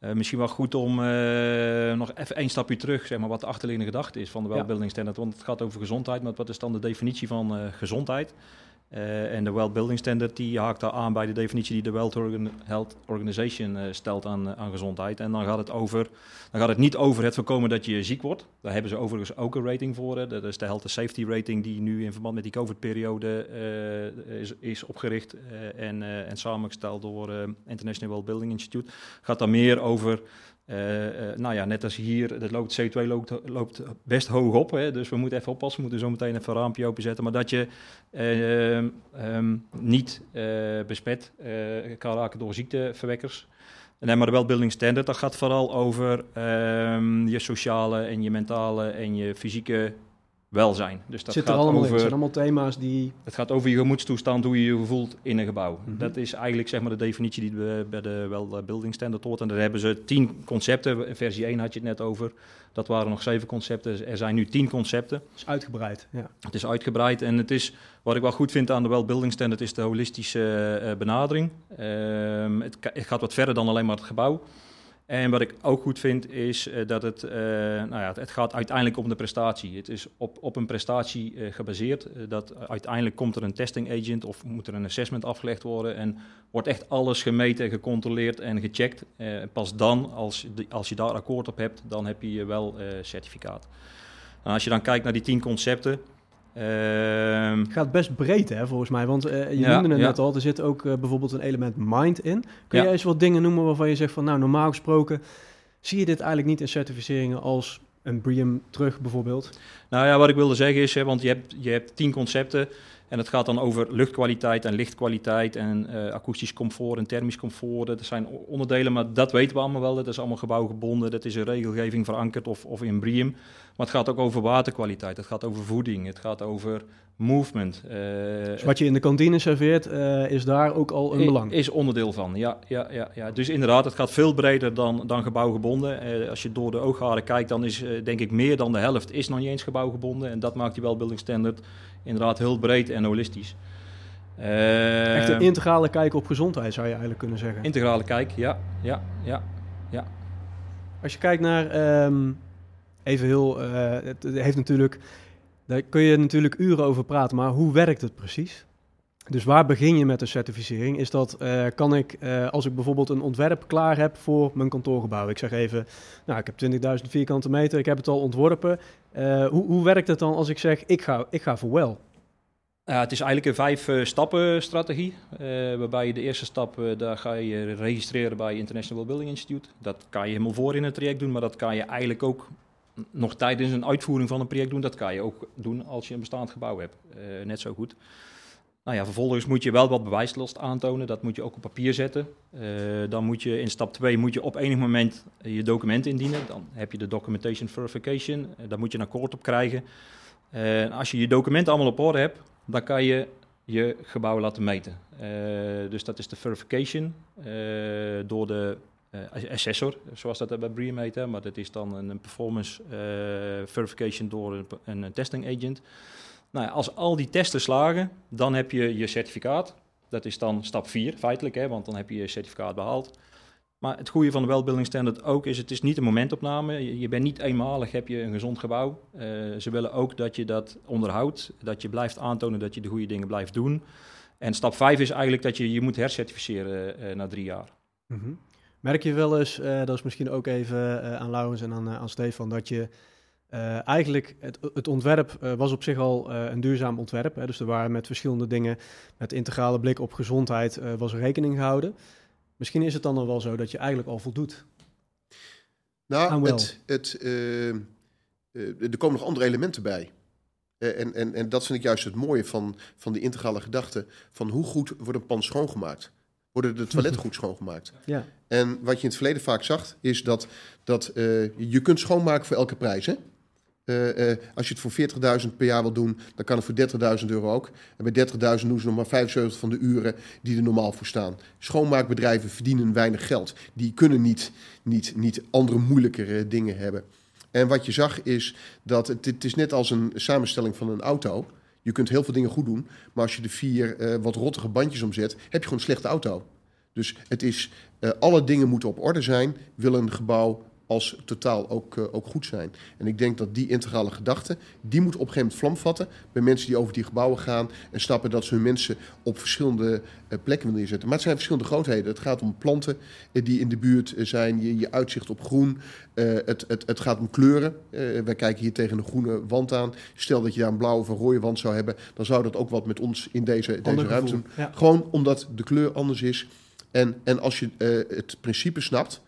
Uh, misschien wel goed om uh, nog even één stapje terug, zeg maar, wat de achterliggende gedachte is van de Wellbuilding Standard. Want het gaat over gezondheid, maar wat is dan de definitie van uh, gezondheid? Uh, en de Well Building Standard die haakt daar aan bij de definitie die de World Health Organization uh, stelt aan, uh, aan gezondheid. En dan gaat, het over, dan gaat het niet over het voorkomen dat je ziek wordt. Daar hebben ze overigens ook een rating voor. Dat is de Health and Safety Rating die nu in verband met die COVID-periode is, is opgericht en, en samengesteld door International Well Building Institute. Gaat daar meer over uh, uh, nou ja, net als hier, het loopt, CO2 loopt, loopt best hoog op. Hè, dus we moeten even oppassen. We moeten zo meteen even een raampje openzetten. Maar dat je uh, um, niet besmet kan raken door ziekteverwekkers. Nee, maar de Wellbuilding Standard, dat gaat vooral over um, je sociale en je mentale en je fysieke welzijn. Dus dat Zit gaat er allemaal over, in. Het zijn allemaal thema's die... Het gaat over je gemoedstoestand, hoe je je voelt in een gebouw. Mhm. Dat is eigenlijk zeg maar, de definitie die we bij de Well Building Standard hoort. En daar hebben ze tien concepten. In versie 1 had je het net over. Dat waren nog zeven concepten. Er zijn nu tien concepten. Het is uitgebreid, ja. Het is uitgebreid en het is, wat ik wel goed vind aan de Well Building Standard, is de holistische uh, benadering. Um, het, het gaat wat verder dan alleen maar het gebouw. En wat ik ook goed vind is uh, dat het, uh, nou ja, het, gaat uiteindelijk om de prestatie. Het is op, op een prestatie uh, gebaseerd. dat uiteindelijk komt er een testing agent of moet er een assessment afgelegd worden en wordt echt alles gemeten, gecontroleerd en gecheckt. pas dan, als, als je daar akkoord op hebt, dan heb je wel certificaat. En als je dan kijkt naar die tien concepten, het gaat best breed, hè, volgens mij. Want uh, je ja, noemde het ja. net al, er zit ook uh, bijvoorbeeld een element mind in. Kun ja. je eens wat dingen noemen waarvan je zegt van... nou, normaal gesproken zie je dit eigenlijk niet in certificeringen als een BREEAM terug bijvoorbeeld? Nou ja, wat ik wilde zeggen is, hè, want je hebt, je hebt tien concepten... En het gaat dan over luchtkwaliteit en lichtkwaliteit en uh, akoestisch comfort en thermisch comfort. Dat zijn onderdelen, maar dat weten we allemaal wel. Dat is allemaal gebouwgebonden, dat is in regelgeving verankerd of, of in BREEAM. Maar het gaat ook over waterkwaliteit, het gaat over voeding, het gaat over movement. Uh, dus wat je in de kantine serveert, uh, is daar ook al een belang? Is onderdeel van, ja. ja, ja, ja. Dus inderdaad, het gaat veel breder dan, dan gebouwgebonden. Uh, als je door de oogharen kijkt, dan is denk ik meer dan de helft is nog niet eens gebouwgebonden. En dat maakt die Wellbuilding Standard inderdaad heel breed en holistisch. Echt een integrale kijk op gezondheid, zou je eigenlijk kunnen zeggen. Integrale kijk, ja, ja, ja, ja. Als je kijkt naar, um, even heel, het heeft natuurlijk daar kun je natuurlijk uren over praten, maar hoe werkt het precies? Dus waar begin je met de certificering? Is dat, uh, kan ik, uh, als ik bijvoorbeeld een ontwerp klaar heb voor mijn kantoorgebouw, ik zeg even, nou ik heb 20.000 vierkante meter, ik heb het al ontworpen. Uh, hoe, hoe werkt het dan als ik zeg, ik ga, ik ga voor wel? Het is eigenlijk een vijf-stappen strategie. waarbij de eerste stap, daar ga je registreren bij International Building Institute. Dat kan je helemaal voor in het traject doen, maar dat kan je eigenlijk ook nog tijdens een uitvoering van een project doen. Dat kan je ook doen als je een bestaand gebouw hebt. Uh, net zo goed. Nou ja, vervolgens moet je wel wat bewijslast aantonen. Dat moet je ook op papier zetten. Uh, dan moet je in stap 2 moet je op enig moment je document indienen. Dan heb je de documentation verification. Uh, daar moet je een akkoord op krijgen. als je je documenten allemaal op orde hebt, dan kan je je gebouw laten meten. dus dat is de verification door de assessor, zoals dat bij BREEAM heet. Hè, maar dat is dan een, performance verification door een, een, testing agent. Nou als al die testen slagen, dan heb je je certificaat. Dat is dan stap 4 feitelijk, hè, want dan heb je je certificaat behaald. Maar het goede van de Wellbuilding Standard ook is, het is niet een momentopname. Je, bent niet eenmalig, heb je een gezond gebouw. Uh, ze willen ook dat je dat onderhoudt, dat je blijft aantonen dat je de goede dingen blijft doen. En stap 5 is eigenlijk dat je je moet hercertificeren uh, na drie jaar. -hmm. Merk je wel eens, uh, dat is misschien ook even aan Laurens en aan Stefan, dat je uh, eigenlijk, het, het ontwerp uh, was op zich al uh, een duurzaam ontwerp. Hè? Dus er waren met verschillende dingen, met integrale blik op gezondheid, was rekening gehouden. Misschien is het dan wel zo dat je eigenlijk al voldoet. Nou, het, het, er komen nog andere elementen bij. en, en, en dat vind ik juist het mooie van, van die integrale gedachte. Van hoe goed wordt een pand schoongemaakt? Worden de toiletten goed schoongemaakt? Ja. En wat je in het verleden vaak zag, is dat, dat je kunt schoonmaken voor elke prijs. Hè? Uh, uh, als je het voor 40.000 per jaar wil doen, dan kan het voor 30.000 euro ook. En bij 30.000 doen ze nog maar 75 van de uren die er normaal voor staan. Schoonmaakbedrijven verdienen weinig geld. Die kunnen niet, niet, niet andere moeilijkere dingen hebben. En wat je zag is dat het, het is net als een samenstelling van een auto. Je kunt heel veel dingen goed doen, maar als je de vier uh, wat rottige bandjes omzet, heb je gewoon een slechte auto. Dus het is, alle dingen moeten op orde zijn, wil een gebouw als totaal ook, uh, ook goed zijn. En ik denk dat die integrale gedachte, die moet op een gegeven moment vlam vatten bij mensen die over die gebouwen gaan en snappen dat ze hun mensen op verschillende uh, plekken willen neerzetten. Maar het zijn verschillende grootheden. Het gaat om planten uh, die in de buurt zijn, je, je uitzicht op groen. het, het, het gaat om kleuren. wij kijken hier tegen een groene wand aan. Stel dat je daar een blauwe of een rode wand zou hebben, dan zou dat ook wat met ons in deze, deze ruimte doen. Ja. Gewoon omdat de kleur anders is. En, en als je het principe snapt,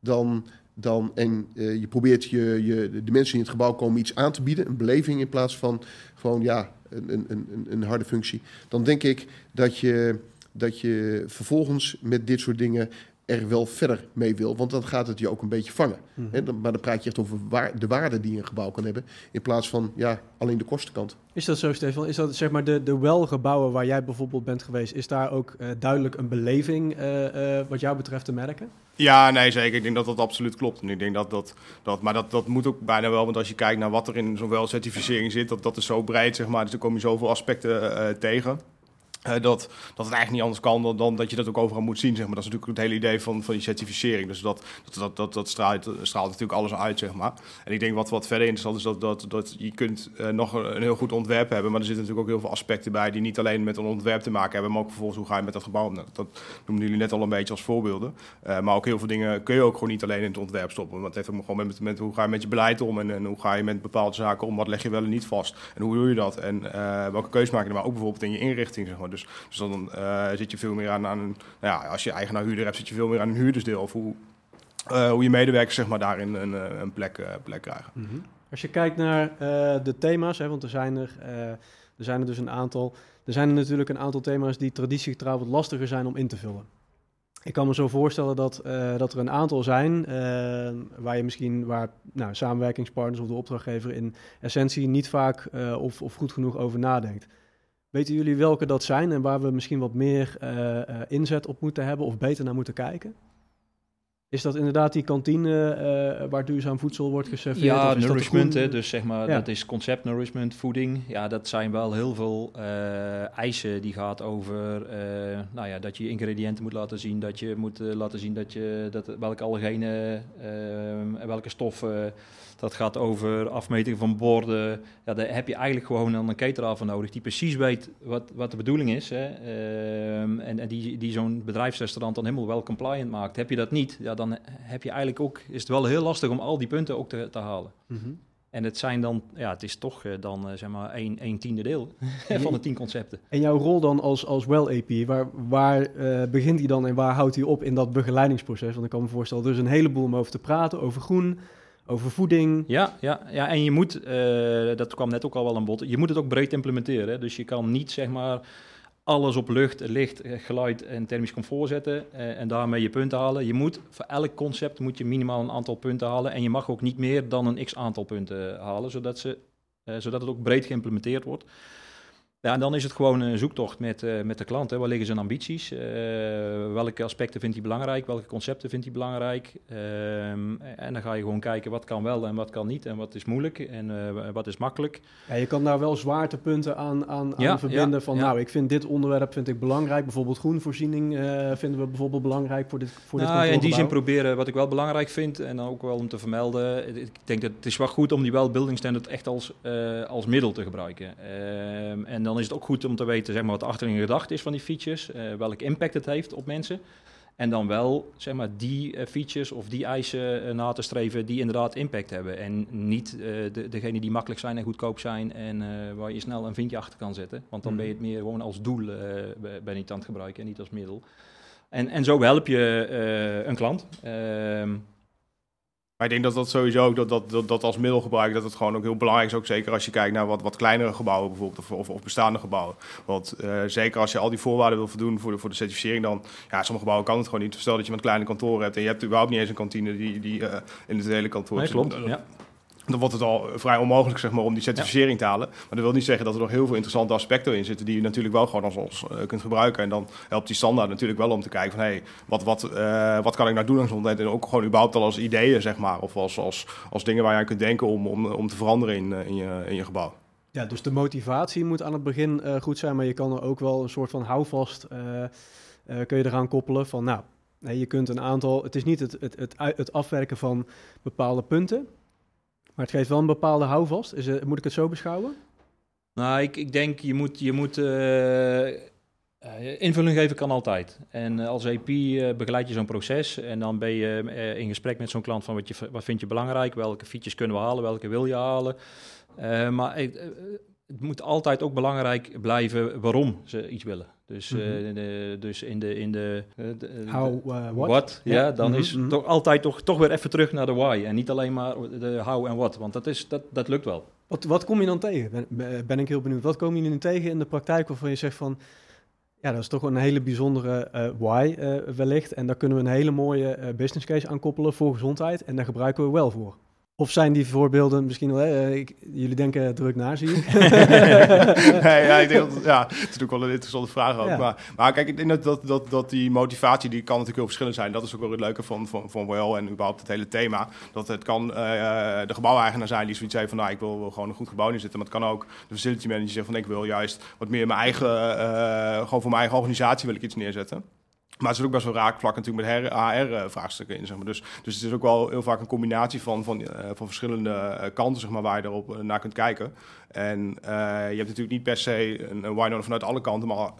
dan dan, en uh, je probeert je, je, de mensen in het gebouw komen iets aan te bieden, een beleving in plaats van gewoon ja, een, een, een, een harde functie, dan denk ik dat je, dat je vervolgens met dit soort dingen er wel verder mee wil. Want dan gaat het je ook een beetje vangen. Mm -hmm. maar dan praat je echt over waar, de waarde die een gebouw kan hebben. In plaats van ja, alleen de kostenkant. Is dat zo, Stefan? Is dat zeg maar de, de welgebouwen waar jij bijvoorbeeld bent geweest, is daar ook uh, duidelijk een beleving uh, uh, wat jou betreft te merken? Ja, nee, zeker. Ik denk dat dat absoluut klopt. En ik denk dat dat, dat maar dat, dat moet ook bijna wel, want als je kijkt naar wat er in zo'n welcertificering zit, dat, dat is zo breed, zeg maar. Dus er kom je zoveel aspecten tegen. Uh, dat, dat het eigenlijk niet anders kan dan, dat je dat ook overal moet zien. Zeg maar. Dat is natuurlijk het hele idee van, van die certificering. Dus dat, dat, dat, dat, straalt, straalt natuurlijk alles uit. Zeg maar. En ik denk wat, wat verder interessant is, dat, dat, dat je kunt uh, nog een, heel goed ontwerp hebben. Maar er zitten natuurlijk ook heel veel aspecten bij die niet alleen met een ontwerp te maken hebben. Maar ook vervolgens hoe ga je met dat gebouw om. Dat, dat noemden jullie net al een beetje als voorbeelden. Uh, maar ook heel veel dingen kun je ook gewoon niet alleen in het ontwerp stoppen. Want het heeft ook gewoon met, met hoe ga je met je beleid om. En, en hoe ga je met bepaalde zaken om. Wat leg je wel en niet vast. En hoe doe je dat. En welke keuze maak je er. Maar ook bijvoorbeeld in je inrichting. Zeg maar. Dus dus dan uh, zit je veel meer aan, aan een, nou ja, als je eigenaar-huurder hebt, zit je veel meer aan een huurdersdeel. Of hoe, uh, hoe je medewerkers zeg maar, daarin een, een plek, uh, plek krijgen. -hmm. Als je kijkt naar de thema's, hè, want er zijn er, er zijn er dus een aantal. Er zijn er natuurlijk een aantal thema's die traditiegetrouw wat lastiger zijn om in te vullen. Ik kan me zo voorstellen dat, dat er een aantal zijn waar je misschien, waar nou, samenwerkingspartners of de opdrachtgever in essentie niet vaak of, of goed genoeg over nadenkt. Weten jullie welke dat zijn en waar we misschien wat meer uh, uh, inzet op moeten hebben of beter naar moeten kijken? Is dat inderdaad die kantine uh, waar duurzaam voedsel wordt geserveerd? Ja, nourishment, hè, dus zeg maar, ja. dat is concept nourishment, voeding. Ja, dat zijn wel heel veel eisen die gaat over, nou ja, dat je ingrediënten moet laten zien, dat je moet laten zien dat je, dat, welke allergenen en welke stoffen dat gaat over afmeting van borden. Ja, daar heb je eigenlijk gewoon een cateraar voor nodig die precies weet wat, wat de bedoeling is. Hè. Um, en, en die, die zo'n bedrijfsrestaurant dan helemaal wel compliant maakt. Heb je dat niet, ja, dan heb je eigenlijk ook, is het wel heel lastig om al die punten ook te, te halen. Mm -hmm. En het zijn dan, ja, het is toch uh, dan uh, zeg maar een, een tiende deel van de tien concepten. En jouw rol dan als, als well-AP, waar, waar uh, begint hij dan en waar houdt hij op in dat begeleidingsproces? Want ik kan me voorstellen, er is een heleboel om over te praten, over groen, over voeding. Ja, ja, ja en je moet, uh, dat kwam net ook al wel aan bod, je moet het ook breed implementeren. Dus je kan niet zeg maar alles op lucht, licht, geluid en thermisch comfort zetten uh, en daarmee je punten halen. Je moet voor elk concept moet je minimaal een aantal punten halen en je mag ook niet meer dan een x aantal punten halen, zodat, ze, zodat het ook breed geïmplementeerd wordt. Ja, en dan is het gewoon een zoektocht met, uh, met de klant. Hè. Waar liggen zijn ambities? Uh, welke aspecten vindt hij belangrijk? Welke concepten vindt hij belangrijk? Uh, en dan ga je gewoon kijken wat kan wel en wat kan niet. En wat is moeilijk en uh, wat is makkelijk. Ja, je kan daar wel zwaartepunten aan, aan, aan ja, verbinden. Ja, van nou, ik vind dit onderwerp vind ik belangrijk. Bijvoorbeeld groenvoorziening vinden we bijvoorbeeld belangrijk voor dit voor nou, dit In die zin proberen wat ik wel belangrijk vind. En dan ook wel om te vermelden. Ik denk dat het is wel goed om die wel building standard echt als, als middel te gebruiken. Ehm, en dan dan is het ook goed om te weten zeg maar, wat achterin gedacht is van die features, uh, welke impact het heeft op mensen. En dan wel zeg maar, die uh, features of die eisen uh, na te streven die inderdaad impact hebben. En niet de, degene die makkelijk zijn en goedkoop zijn en waar je snel een vinkje achter kan zetten. Want dan ben je het meer gewoon als doel ben je het aan het gebruiken en niet als middel. En, en zo help je een klant. Ehm, maar ik denk dat dat sowieso ook dat, dat, dat, dat als middelgebruik, dat het gewoon ook heel belangrijk is. Ook zeker als je kijkt naar wat, wat kleinere gebouwen bijvoorbeeld, of, of, of bestaande gebouwen. Want uh, zeker als je al die voorwaarden wil voldoen voor de, voor de certificering, dan, ja, sommige gebouwen kan het gewoon niet. Stel dat je een kleine kantoor hebt en je hebt überhaupt niet eens een kantine die, die uh, in het hele kantoor nee, klopt, ja dan wordt het al vrij onmogelijk zeg maar, om die certificering te halen. Maar dat wil niet zeggen dat er nog heel veel interessante aspecten in zitten die je natuurlijk wel gewoon als ons uh, kunt gebruiken. En dan helpt die standaard natuurlijk wel om te kijken van hé, hey, wat, wat, uh, wat kan ik nou doen aan gezondheid? En ook gewoon überhaupt al als ideeën, zeg maar, of als, als, als dingen waar je aan kunt denken om, om, om te veranderen in, uh, in, je, in je gebouw. Ja, dus de motivatie moet aan het begin goed zijn, maar je kan er ook wel een soort van houvast kun je eraan koppelen van nou, nee, je kunt een aantal, het is niet het, het, het, het afwerken van bepaalde punten, maar het geeft wel een bepaalde houvast. Is moet ik het zo beschouwen? Nou, ik, ik denk je moet, je moet uh, invulling geven kan altijd. En uh, als EP begeleid je zo'n proces en dan ben je in gesprek met zo'n klant van wat, je, wat vind je belangrijk, welke features kunnen we halen, welke wil je halen. maar het moet altijd ook belangrijk blijven waarom ze iets willen. Dus, mm -hmm. de, dus in de, in de, de how, uh, what? what ja, dan mm -hmm. is het toch altijd toch, toch weer even terug naar de why. En niet alleen maar de how en what, want dat, is, dat, dat lukt wel. Wat, wat kom je dan tegen? Ben, ben ik heel benieuwd. Wat kom je nu tegen in de praktijk waarvan je zegt van... Ja, dat is toch een hele bijzondere uh, why wellicht. En daar kunnen we een hele mooie business case aan koppelen voor gezondheid. En daar gebruiken we wel voor. Of zijn die voorbeelden misschien wel... Uh, ik, jullie denken druk na, zie ik. nee, ja, ik denk dat, ja, het is natuurlijk wel een interessante vraag ook. Maar, maar kijk, ik denk dat, dat, dat, dat die motivatie, die kan natuurlijk heel verschillend zijn. Dat is ook wel het leuke van, van, van en überhaupt het hele thema. Dat het kan uh, de gebouweigenaar zijn die zoiets heeft van... nou, ik wil gewoon een goed gebouw neerzetten. Maar het kan ook de facility manager zeggen van... ik wil juist wat meer mijn eigen... Uh, gewoon voor mijn eigen organisatie wil ik iets neerzetten. Maar er zit ook best wel raakvlak natuurlijk met HR-vraagstukken in. Zeg maar. dus, dus het is ook wel heel vaak een combinatie van, van, uh, van verschillende uh, kanten zeg maar, waar je erop naar kunt kijken. En je hebt natuurlijk niet per se een, een why vanuit alle kanten. Maar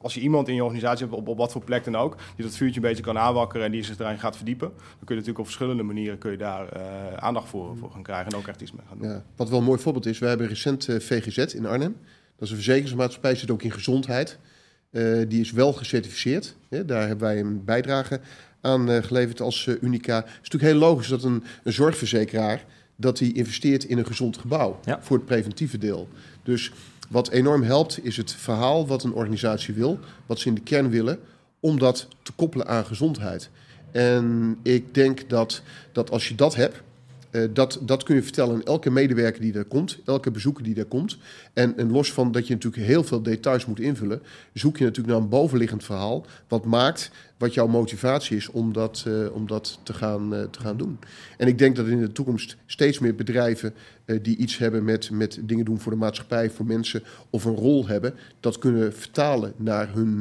als je iemand in je organisatie hebt, op, op wat voor plek dan ook, die dat vuurtje een beetje kan aanwakkeren en die zich erin gaat verdiepen, dan kun je natuurlijk op verschillende manieren kun je daar aandacht voor, voor gaan krijgen en ook echt iets mee gaan doen. Wat wel een mooi voorbeeld is, we hebben recent VGZ in Arnhem. Dat is een verzekeringsmaatschappij, zit ook in gezondheid. Uh, die is wel gecertificeerd. daar hebben wij een bijdrage aan uh, geleverd als uh, Unica. Het is natuurlijk heel logisch dat een, een zorgverzekeraar dat die investeert in een gezond gebouw ja. voor het preventieve deel. Dus wat enorm helpt is het verhaal wat een organisatie wil, wat ze in de kern willen, om dat te koppelen aan gezondheid. En ik denk dat, dat als je dat hebt, uh, dat, dat kun je vertellen aan elke medewerker die er komt, elke bezoeker die er komt. En, en los van dat je natuurlijk heel veel details moet invullen, zoek je natuurlijk naar een bovenliggend verhaal. Wat maakt wat jouw motivatie is om dat, uh, om dat te, gaan, uh, te gaan doen. En ik denk dat in de toekomst steeds meer bedrijven die iets hebben met, met dingen doen voor de maatschappij, voor mensen of een rol hebben, dat kunnen vertalen naar hun,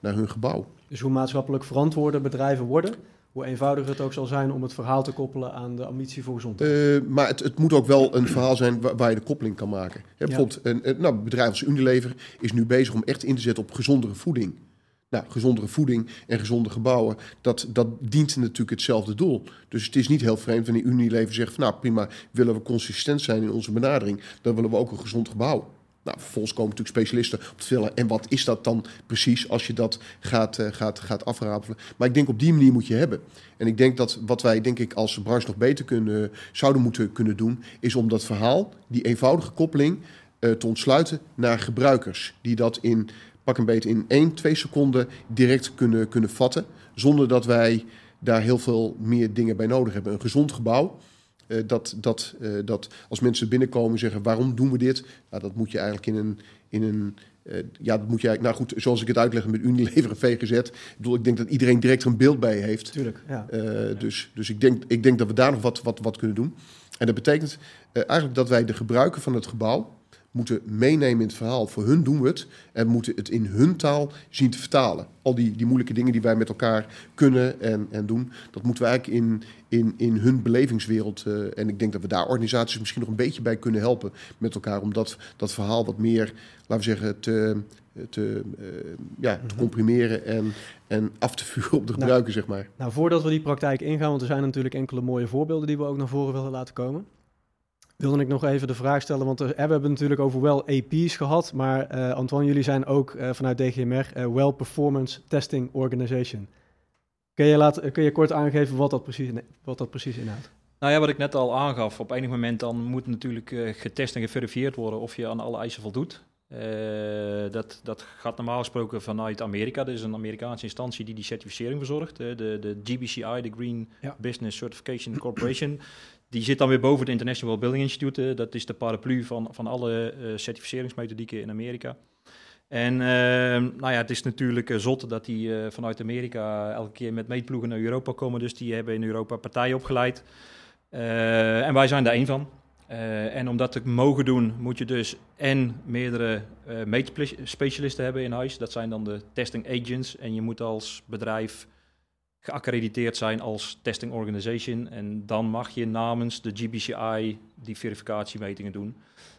naar hun gebouw. Dus hoe maatschappelijk verantwoorde bedrijven worden? Hoe eenvoudiger het ook zal zijn om het verhaal te koppelen aan de ambitie voor gezondheid. Uh, maar het, het, moet ook wel een verhaal zijn waar, waar je de koppeling kan maken. Bijvoorbeeld, een, een nou, bedrijf als Unilever is nu bezig om echt in te zetten op gezondere voeding. Nou, gezondere voeding en gezonde gebouwen, dat, dat dient natuurlijk hetzelfde doel. Dus het is niet heel vreemd wanneer Unilever zegt van nou prima, willen we consistent zijn in onze benadering, dan willen we ook een gezond gebouw. Nou, vervolgens komen natuurlijk specialisten op te vullen. En wat is dat dan precies als je dat gaat, uh, gaat, gaat afrapelen? Maar ik denk op die manier moet je hebben. En ik denk dat wat wij denk ik als branche nog beter kunnen, zouden moeten kunnen doen, is om dat verhaal, die eenvoudige koppeling, uh, te ontsluiten naar gebruikers. Die dat in pak een beetje in 1, 2 seconden direct kunnen, kunnen vatten. Zonder dat wij daar heel veel meer dingen bij nodig hebben. Een gezond gebouw eh, dat, dat, eh, dat als mensen binnenkomen zeggen waarom doen we dit? Nou, dat moet je eigenlijk in een, in een eh, ja, dat moet je eigenlijk, nou goed, zoals ik het uitleg met Unilever en VGZ. Ik bedoel, ik denk dat iedereen direct er een beeld bij heeft. Tuurlijk, ja. Dus dus ik, denk, ik denk dat we daar nog wat, wat, wat kunnen doen. En dat betekent eigenlijk dat wij de gebruiker van het gebouw moeten meenemen in het verhaal. Voor hun doen we het en moeten het in hun taal zien te vertalen. Al die, die moeilijke dingen die wij met elkaar kunnen en, en doen, dat moeten we eigenlijk in, in, in hun belevingswereld. eh, en ik denk dat we daar organisaties misschien nog een beetje bij kunnen helpen met elkaar. Om dat, dat verhaal wat meer, laten we zeggen, te, te, eh, ja, te comprimeren en, en af te vuren op de gebruiker, zeg maar. Nou, voordat we die praktijk ingaan, want er zijn natuurlijk enkele mooie voorbeelden die we ook naar voren willen laten komen. Wilde ik nog even de vraag stellen, want er- we hebben het natuurlijk over wel AP's gehad, maar eh, Antoine, jullie zijn ook eh, vanuit DGMR eh, Well Performance Testing Organization. Kun je, laten, kun je kort aangeven wat dat precies, wat dat precies inhoudt? Nou ja, wat ik net al aangaf, op enig moment dan moet natuurlijk eh, getest en geverifieerd worden of je aan alle eisen voldoet. Eh, dat, dat gaat normaal gesproken vanuit Amerika. Er is een Amerikaanse instantie die die certificering verzorgt. eh, de, de GBCI, de Green Ja. Business Certification Corporation. Die zit dan weer boven het International Building Institute. dat is de paraplu van, van alle eh, certificeringsmethodieken in Amerika. En eh, nou ja, het is natuurlijk eh, zot dat die eh, vanuit Amerika elke keer met meetploegen naar Europa komen. Dus die hebben in Europa partijen opgeleid. En wij zijn daar één van. En om dat te mogen doen, moet je dus en meerdere eh meetspecialisten hebben in huis. Dat zijn dan de testing agents. En je moet als bedrijf geaccrediteerd zijn als testing organization. En dan mag je namens de GBCI die verificatiemetingen doen.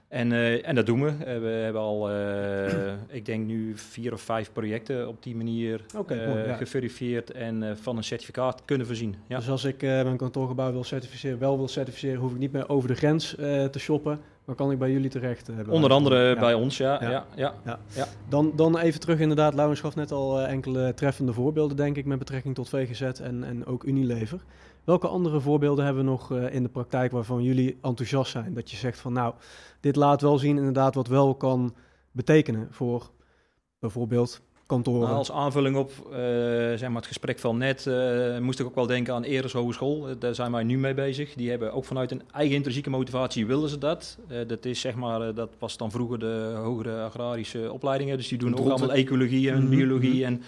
En, eh, en dat doen we. Eh, we hebben al, eh, ik denk nu vier of vijf projecten op die manier ja. geverifieerd en van een certificaat kunnen voorzien. Ja. Dus als ik mijn kantoorgebouw wil certificeren, wel wil certificeren, hoef ik niet meer over de grens te shoppen, maar kan ik bij jullie terecht. eh, bij Onder andere Ja. bij ons, ja. Ja. ja. ja, Dan, dan even terug inderdaad, Laurens gaf net al eh, enkele treffende voorbeelden, denk ik, met betrekking tot VGZ en, en ook Unilever. Welke andere voorbeelden hebben we nog eh, in de praktijk waarvan jullie enthousiast zijn? Dat je zegt van nou, dit laat wel zien inderdaad wat wel kan betekenen voor bijvoorbeeld kantoren. Nou, als aanvulling op eh, zeg maar het gesprek van net, eh, moest ik ook wel denken aan Eres Hogeschool. Eh, daar zijn wij nu mee bezig. Die hebben ook vanuit een eigen intrinsieke motivatie willen ze dat. Dat is zeg maar, dat was dan vroeger de hogere agrarische opleidingen. Dus die doen ook allemaal ecologie en Mhm, biologie. En,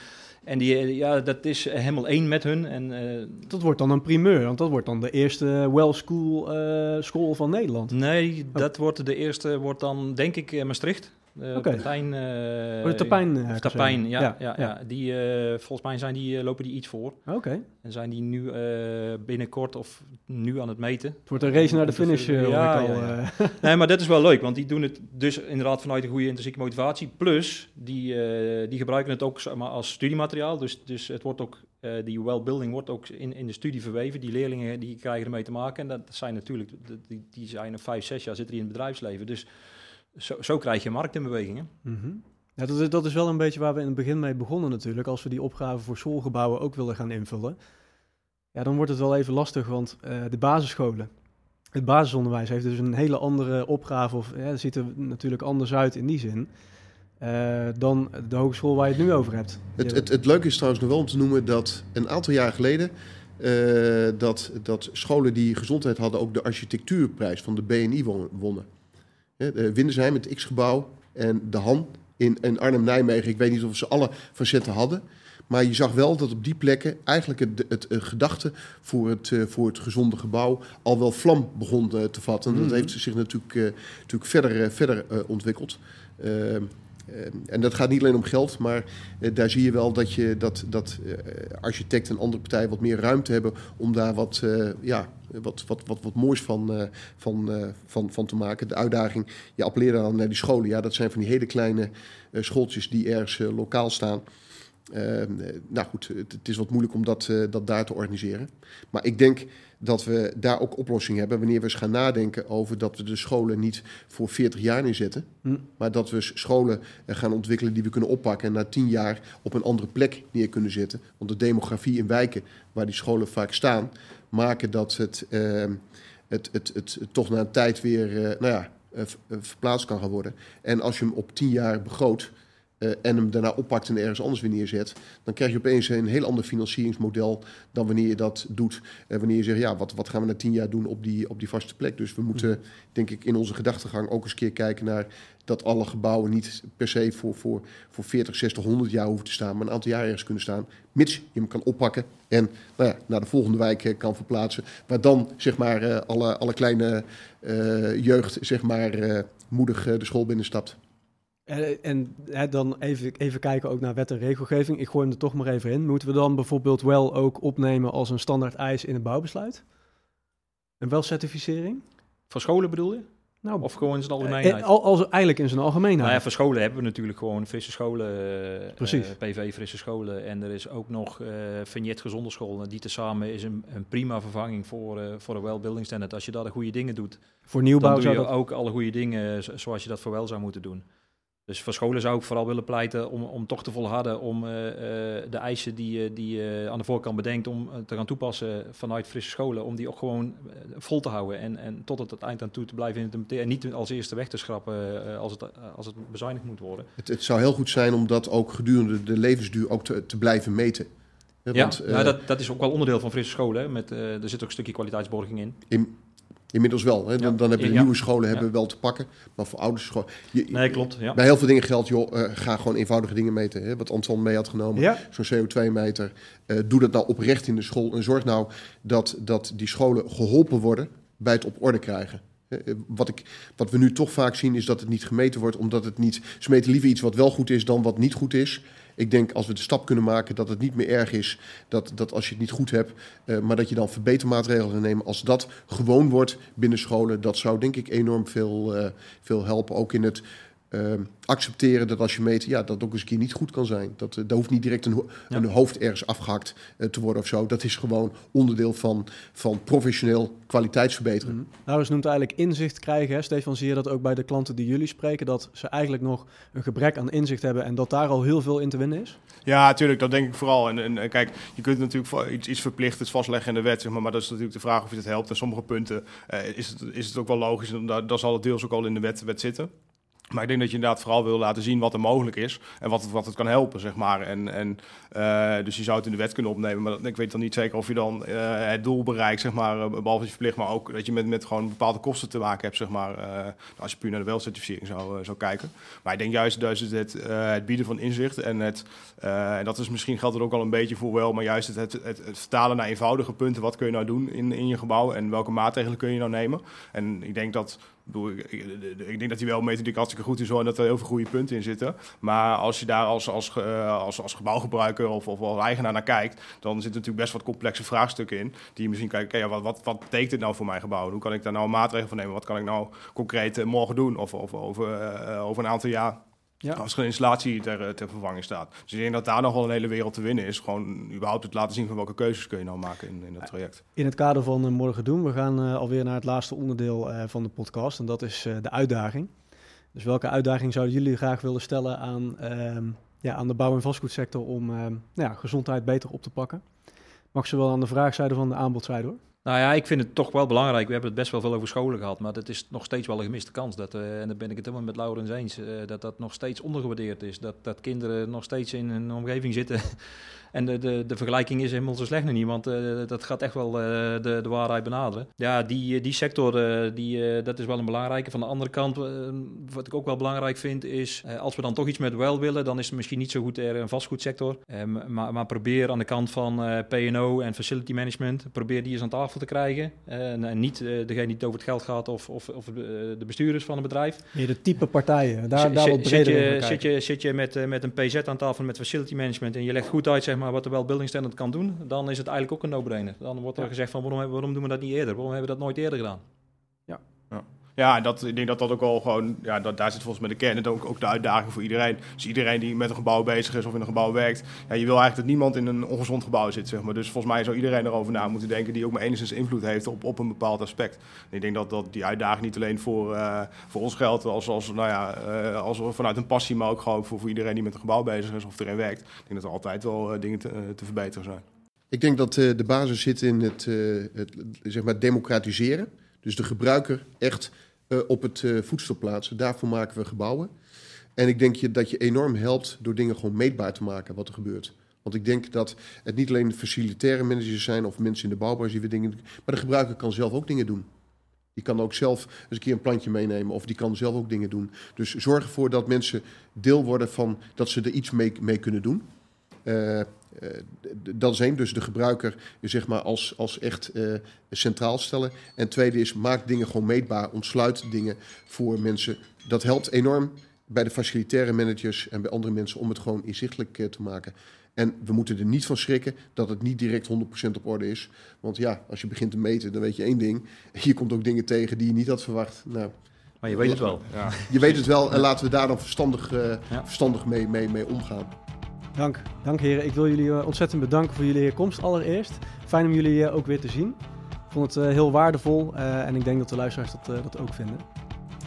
en die, ja, dat is helemaal één met hun. En Dat wordt dan een primeur, want dat wordt dan de eerste well school school van Nederland. nee, dat wordt de eerste, wordt dan denk ik Maastricht. Uh. Tapijn, eh, Oh, de Tapijn, eh, of Tapijn, ja, ja, ja. Die, eh, volgens mij zijn die, eh, lopen die iets voor. Oké, En zijn die nu eh, binnenkort of nu aan het meten. het wordt een race naar de finish, eh, Ja, ik al. eh. Nee, maar dat is wel leuk, want die doen het dus inderdaad vanuit een goede intrinsieke motivatie. Plus, die, eh, die gebruiken het ook zeg maar, als studiemateriaal. Dus, dus het wordt ook, eh, die well-building wordt ook in, in de studie verweven. Die leerlingen die krijgen ermee te maken. En dat zijn natuurlijk, die, die zijn er vijf, zes jaar zitten die in het bedrijfsleven. Dus zo, zo krijg je markt in beweging. hè. Mhm. Ja, dat, is, dat is wel een beetje waar we in het begin mee begonnen natuurlijk. Als we die opgave voor schoolgebouwen ook willen gaan invullen. Ja, dan wordt het wel even lastig, want eh, de basisscholen, het basisonderwijs heeft dus een hele andere opgave. Of ja, ziet er natuurlijk anders uit in die zin. eh, dan de hogeschool waar je het nu over hebt. Het, het, het leuke is trouwens nog wel om te noemen dat een aantal jaar geleden... eh, dat, dat scholen die gezondheid hadden ook de architectuurprijs van de BNI won- wonnen. Hè, de Windersheim, het X-gebouw en de Han in, in Arnhem-Nijmegen. Ik weet niet of ze alle facetten hadden. Maar je zag wel dat op die plekken eigenlijk het, het, eh, gedachte voor het, eh, voor het gezonde gebouw al wel vlam begon eh, te vatten. En dat Mhm. heeft zich natuurlijk, eh, natuurlijk verder, eh, verder eh, ontwikkeld. Ehm, eh, en dat gaat niet alleen om geld, maar eh, daar zie je wel dat, je, dat, dat eh, architecten en andere partijen wat meer ruimte hebben om daar wat, eh, ja, wat, wat, wat, wat moois van, eh, van, eh, van, van te maken. De uitdaging, je appelleerde dan naar die scholen. Ja, dat zijn van die hele kleine eh, schooltjes die ergens eh, lokaal staan. Eh, nou goed, het, het is wat moeilijk om dat, eh, dat daar te organiseren. Maar ik denk dat we daar ook oplossingen hebben wanneer we eens gaan nadenken over dat we de scholen niet voor 40 jaar neerzetten. Hm. Maar dat we scholen eh, gaan ontwikkelen die we kunnen oppakken en na 10 jaar op een andere plek neer kunnen zetten. Want de demografie in wijken waar die scholen vaak staan, maken dat het, eh, het, het, het, het toch na een tijd weer eh, nou ja, eh, eh, verplaatst kan gaan worden. En als je hem op 10 jaar begroot, eh, en hem daarna oppakt en ergens anders weer neerzet, dan krijg je opeens een heel ander financieringsmodel dan wanneer je dat doet. Uh, wanneer je zegt, ja, wat, wat gaan we na tien jaar doen op die, op die vaste plek? Dus we moeten, denk ik, in onze gedachtegang ook eens een keer kijken naar dat alle gebouwen niet per se voor, voor, voor 40, 60, 100 jaar hoeven te staan, maar een aantal jaar ergens kunnen staan, mits je hem kan oppakken en nou ja, naar de volgende wijk eh, kan verplaatsen, waar dan zeg maar alle, alle kleine jeugd zeg maar moedig de school binnenstapt. En, en hè, dan even, even kijken ook naar wet en regelgeving. Ik gooi hem er toch maar even in. Moeten we dan bijvoorbeeld wel ook opnemen als een standaard eis in het bouwbesluit? Een welcertificering? Voor scholen bedoel je? Nou, of gewoon in zijn algemeenheid? Eh, al, als, eigenlijk in zijn algemeenheid. Nou ja, voor scholen hebben we natuurlijk gewoon frisse scholen, uh, Precies. Uh, PV frisse scholen. En er is ook nog uh, Vignet gezonde scholen. Die tezamen is een, een prima vervanging voor, voor een well standard. Als je daar de goede dingen doet, voor nieuwbouw dan doe je dat... ook alle goede dingen zoals je dat voor wel zou moeten doen. Dus voor scholen zou ik vooral willen pleiten om, om toch te volharden om uh, de eisen die, uh, die je aan de voorkant bedenkt om te gaan toepassen vanuit frisse scholen, om die ook gewoon vol te houden en, en tot het, het eind aan toe te blijven implementeren. En niet als eerste weg te schrappen als, het, als het bezuinigd moet worden. Het, het, zou heel goed zijn om dat ook gedurende de levensduur ook te, te blijven meten. Ja, Want, nou, dat, dat is ook wel onderdeel van frisse scholen. Met, er zit ook een stukje kwaliteitsborging in. in Inmiddels wel. Hè? Dan, dan heb je de nieuwe scholen hebben wel te pakken. Maar voor oude scholen... nee, klopt. Ja. Bij heel veel dingen geldt, joh, uh, ga gewoon eenvoudige dingen meten. Hè? Wat Anton mee had genomen, zo'n CO2-meter. Uh, eh, doe dat nou oprecht in de school. En zorg nou dat, dat die scholen geholpen worden bij het op orde krijgen. Eh, wat, ik, wat we nu toch vaak zien is dat het niet gemeten wordt, omdat het niet. Ze meten liever iets wat wel goed is dan wat niet goed is. Ik denk als we de stap kunnen maken dat het niet meer erg is dat, dat als je het niet goed hebt, uh, maar dat je dan verbetermaatregelen neemt. Als dat gewoon wordt binnen scholen, dat zou denk ik enorm veel, uh, veel helpen. Ook in het uh, accepteren dat als je meet, ja, dat ook eens een keer niet goed kan zijn. Dat, uh, daar hoeft niet direct een, een hoofd ergens afgehakt uh, te worden of zo. Dat is gewoon onderdeel van, van professioneel kwaliteitsverbeteren. Mm. Nou, dus noemt eigenlijk inzicht krijgen. Hè? Stefan, zie je dat ook bij de klanten die jullie spreken, dat ze eigenlijk nog een gebrek aan inzicht hebben en dat daar al heel veel in te winnen is? Ja, natuurlijk, dat denk ik vooral. En, en, kijk, je kunt natuurlijk iets, iets verplichtends vastleggen in de wet, zeg maar, maar dat is natuurlijk de vraag of je het helpt. En sommige punten uh, is, het, is het ook wel logisch, en daar, zal het deels ook al in de wet, wet zitten. Maar ik denk dat je inderdaad vooral wil laten zien wat er mogelijk is en wat het, wat het kan helpen, zeg maar. En, en, uh, dus je zou het in de wet kunnen opnemen, maar ik weet dan niet zeker of je dan uh, het doel bereikt, zeg maar, uh, behalve je verplicht, maar ook dat je met, met gewoon bepaalde kosten te maken hebt, zeg maar, als je puur naar de welcertificering zou, zou kijken. Maar ik denk juist, juist het, het bieden van inzicht en het, en dat is misschien geldt er ook al een beetje voor wel, maar juist het, het, vertalen naar eenvoudige punten, wat kun je nou doen in, in je gebouw en welke maatregelen kun je nou nemen. En ik denk dat ik, denk dat hij wel methodiek hartstikke goed is hoor, en dat er heel veel goede punten in zitten. Maar als je daar als, als, uh, als, als gebouwgebruiker of, of als eigenaar naar kijkt, dan zitten natuurlijk best wat complexe vraagstukken in. Die je misschien kijkt, ja, wat, wat, wat betekent dit nou voor mijn gebouw? Hoe kan ik daar nou een maatregel van nemen? Wat kan ik nou concreet uh, morgen doen? Of, of over, uh, over een aantal jaar ja. Als er een installatie ter, eh, ter vervanging staat. Dus ik denk dat daar nog wel een hele wereld te winnen is. Gewoon überhaupt het laten zien van welke keuzes kun je nou maken in, in dat traject. In het kader van uh, Morgen Doen, we gaan uh, alweer naar het laatste onderdeel uh, van de podcast. En dat is de uitdaging. Dus welke uitdaging zouden jullie graag willen stellen aan, ehm, ja, aan de bouw- en vastgoedsector om ehm, nou ja, gezondheid beter op te pakken? Mag ze wel aan de vraagzijde van de aanbodzijde hoor. Nou ja, ik vind het toch wel belangrijk. We hebben het best wel veel over scholen gehad, maar dat is nog steeds wel een gemiste kans. Dat, uh, en daar ben ik het helemaal met Laurens eens, uh, dat dat nog steeds ondergewaardeerd is. Dat, dat kinderen nog steeds in een omgeving zitten en de, de, de vergelijking is helemaal zo slecht nog niet, want uh, dat gaat echt wel de, de waarheid benaderen. Ja, die, eh, die sector, die, dat is wel een belangrijke. Van de andere kant, wat ik ook wel belangrijk vind, is als we dan toch iets met wel willen, dan is het misschien niet zo goed er een vastgoedsector. maar, maar probeer aan de kant van P&O en facility management, probeer die eens aan tafel te krijgen. en niet degene die het over het geld gaat of, of, of de bestuurders van een bedrijf. Meer de type partijen, daar, daar wat breder zit je, zit je, zit je met, met een PZ aan tafel met facility management en je legt goed uit, zeg maar, wat de wel building standard kan doen, dan is het eigenlijk ook een no-brainer. Dan wordt er gezegd van waarom, waarom doen we dat niet eerder? Waarom hebben we dat nooit eerder gedaan? Ja. dat, ik denk dat dat ook al gewoon, ja, dat, daar zit volgens mij de kern en ook, ook de uitdaging voor iedereen. Dus iedereen die met een gebouw bezig is of in een gebouw werkt, ja, je wil eigenlijk dat niemand in een ongezond gebouw zit, zeg maar. Dus volgens mij zou iedereen erover na moeten denken die ook maar enigszins invloed heeft op, op een bepaald aspect. En ik denk dat, dat die uitdaging niet alleen voor, uh, voor ons geldt, als, als, nou ja, uh, als vanuit een passie, maar ook gewoon voor, voor iedereen die met een gebouw bezig is of erin werkt. Ik denk dat er altijd wel uh, dingen te, te, verbeteren zijn. Ik denk dat de basis zit in het, het zeg maar democratiseren. Dus de gebruiker echt uh, op het uh, voedsel plaatsen. Daarvoor maken we gebouwen. En ik denk je, dat je enorm helpt door dingen gewoon meetbaar te maken wat er gebeurt. Want ik denk dat het niet alleen facilitaire managers zijn of mensen in de bouwbranche die weer dingen doen, maar de gebruiker kan zelf ook dingen doen. Die kan ook zelf eens een keer een plantje meenemen of die kan zelf ook dingen doen. Dus zorg ervoor dat mensen deel worden van dat ze er iets mee, mee kunnen doen. Uh, uh, dat is één, dus de gebruiker zeg maar als, als echt uh, centraal stellen. En tweede is, maak dingen gewoon meetbaar, ontsluit dingen voor mensen. Dat helpt enorm bij de facilitaire managers en bij andere mensen om het gewoon inzichtelijk uh, te maken. En we moeten er niet van schrikken dat het niet direct 100% op orde is. Want ja, als je begint te meten, dan weet je één ding. Je komt ook dingen tegen die je niet had verwacht. Nou, maar je weet het wel. Ja. Je weet het wel en laten we daar dan verstandig, ja. verstandig mee, mee, mee omgaan. Dank, dank heren. Ik wil jullie ontzettend bedanken voor jullie komst allereerst. Fijn om jullie ook weer te zien. Ik vond het heel waardevol en ik denk dat de luisteraars dat, dat ook vinden.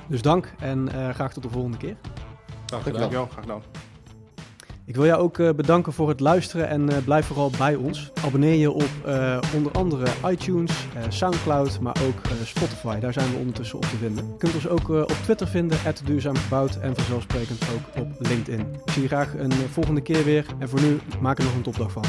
Dus dank en graag tot de volgende keer. Graag gedaan. Dankjewel, graag gedaan. Ik wil jou ook uh, bedanken voor het luisteren en uh, blijf vooral bij ons. Abonneer je op uh, onder andere iTunes, Soundcloud, maar ook Spotify. Daar zijn we ondertussen op te vinden. Je kunt ons ook op Twitter vinden, duurzaam gebouwd en vanzelfsprekend ook op LinkedIn. Ik zie je graag een volgende keer weer en voor nu maak er nog een topdag van.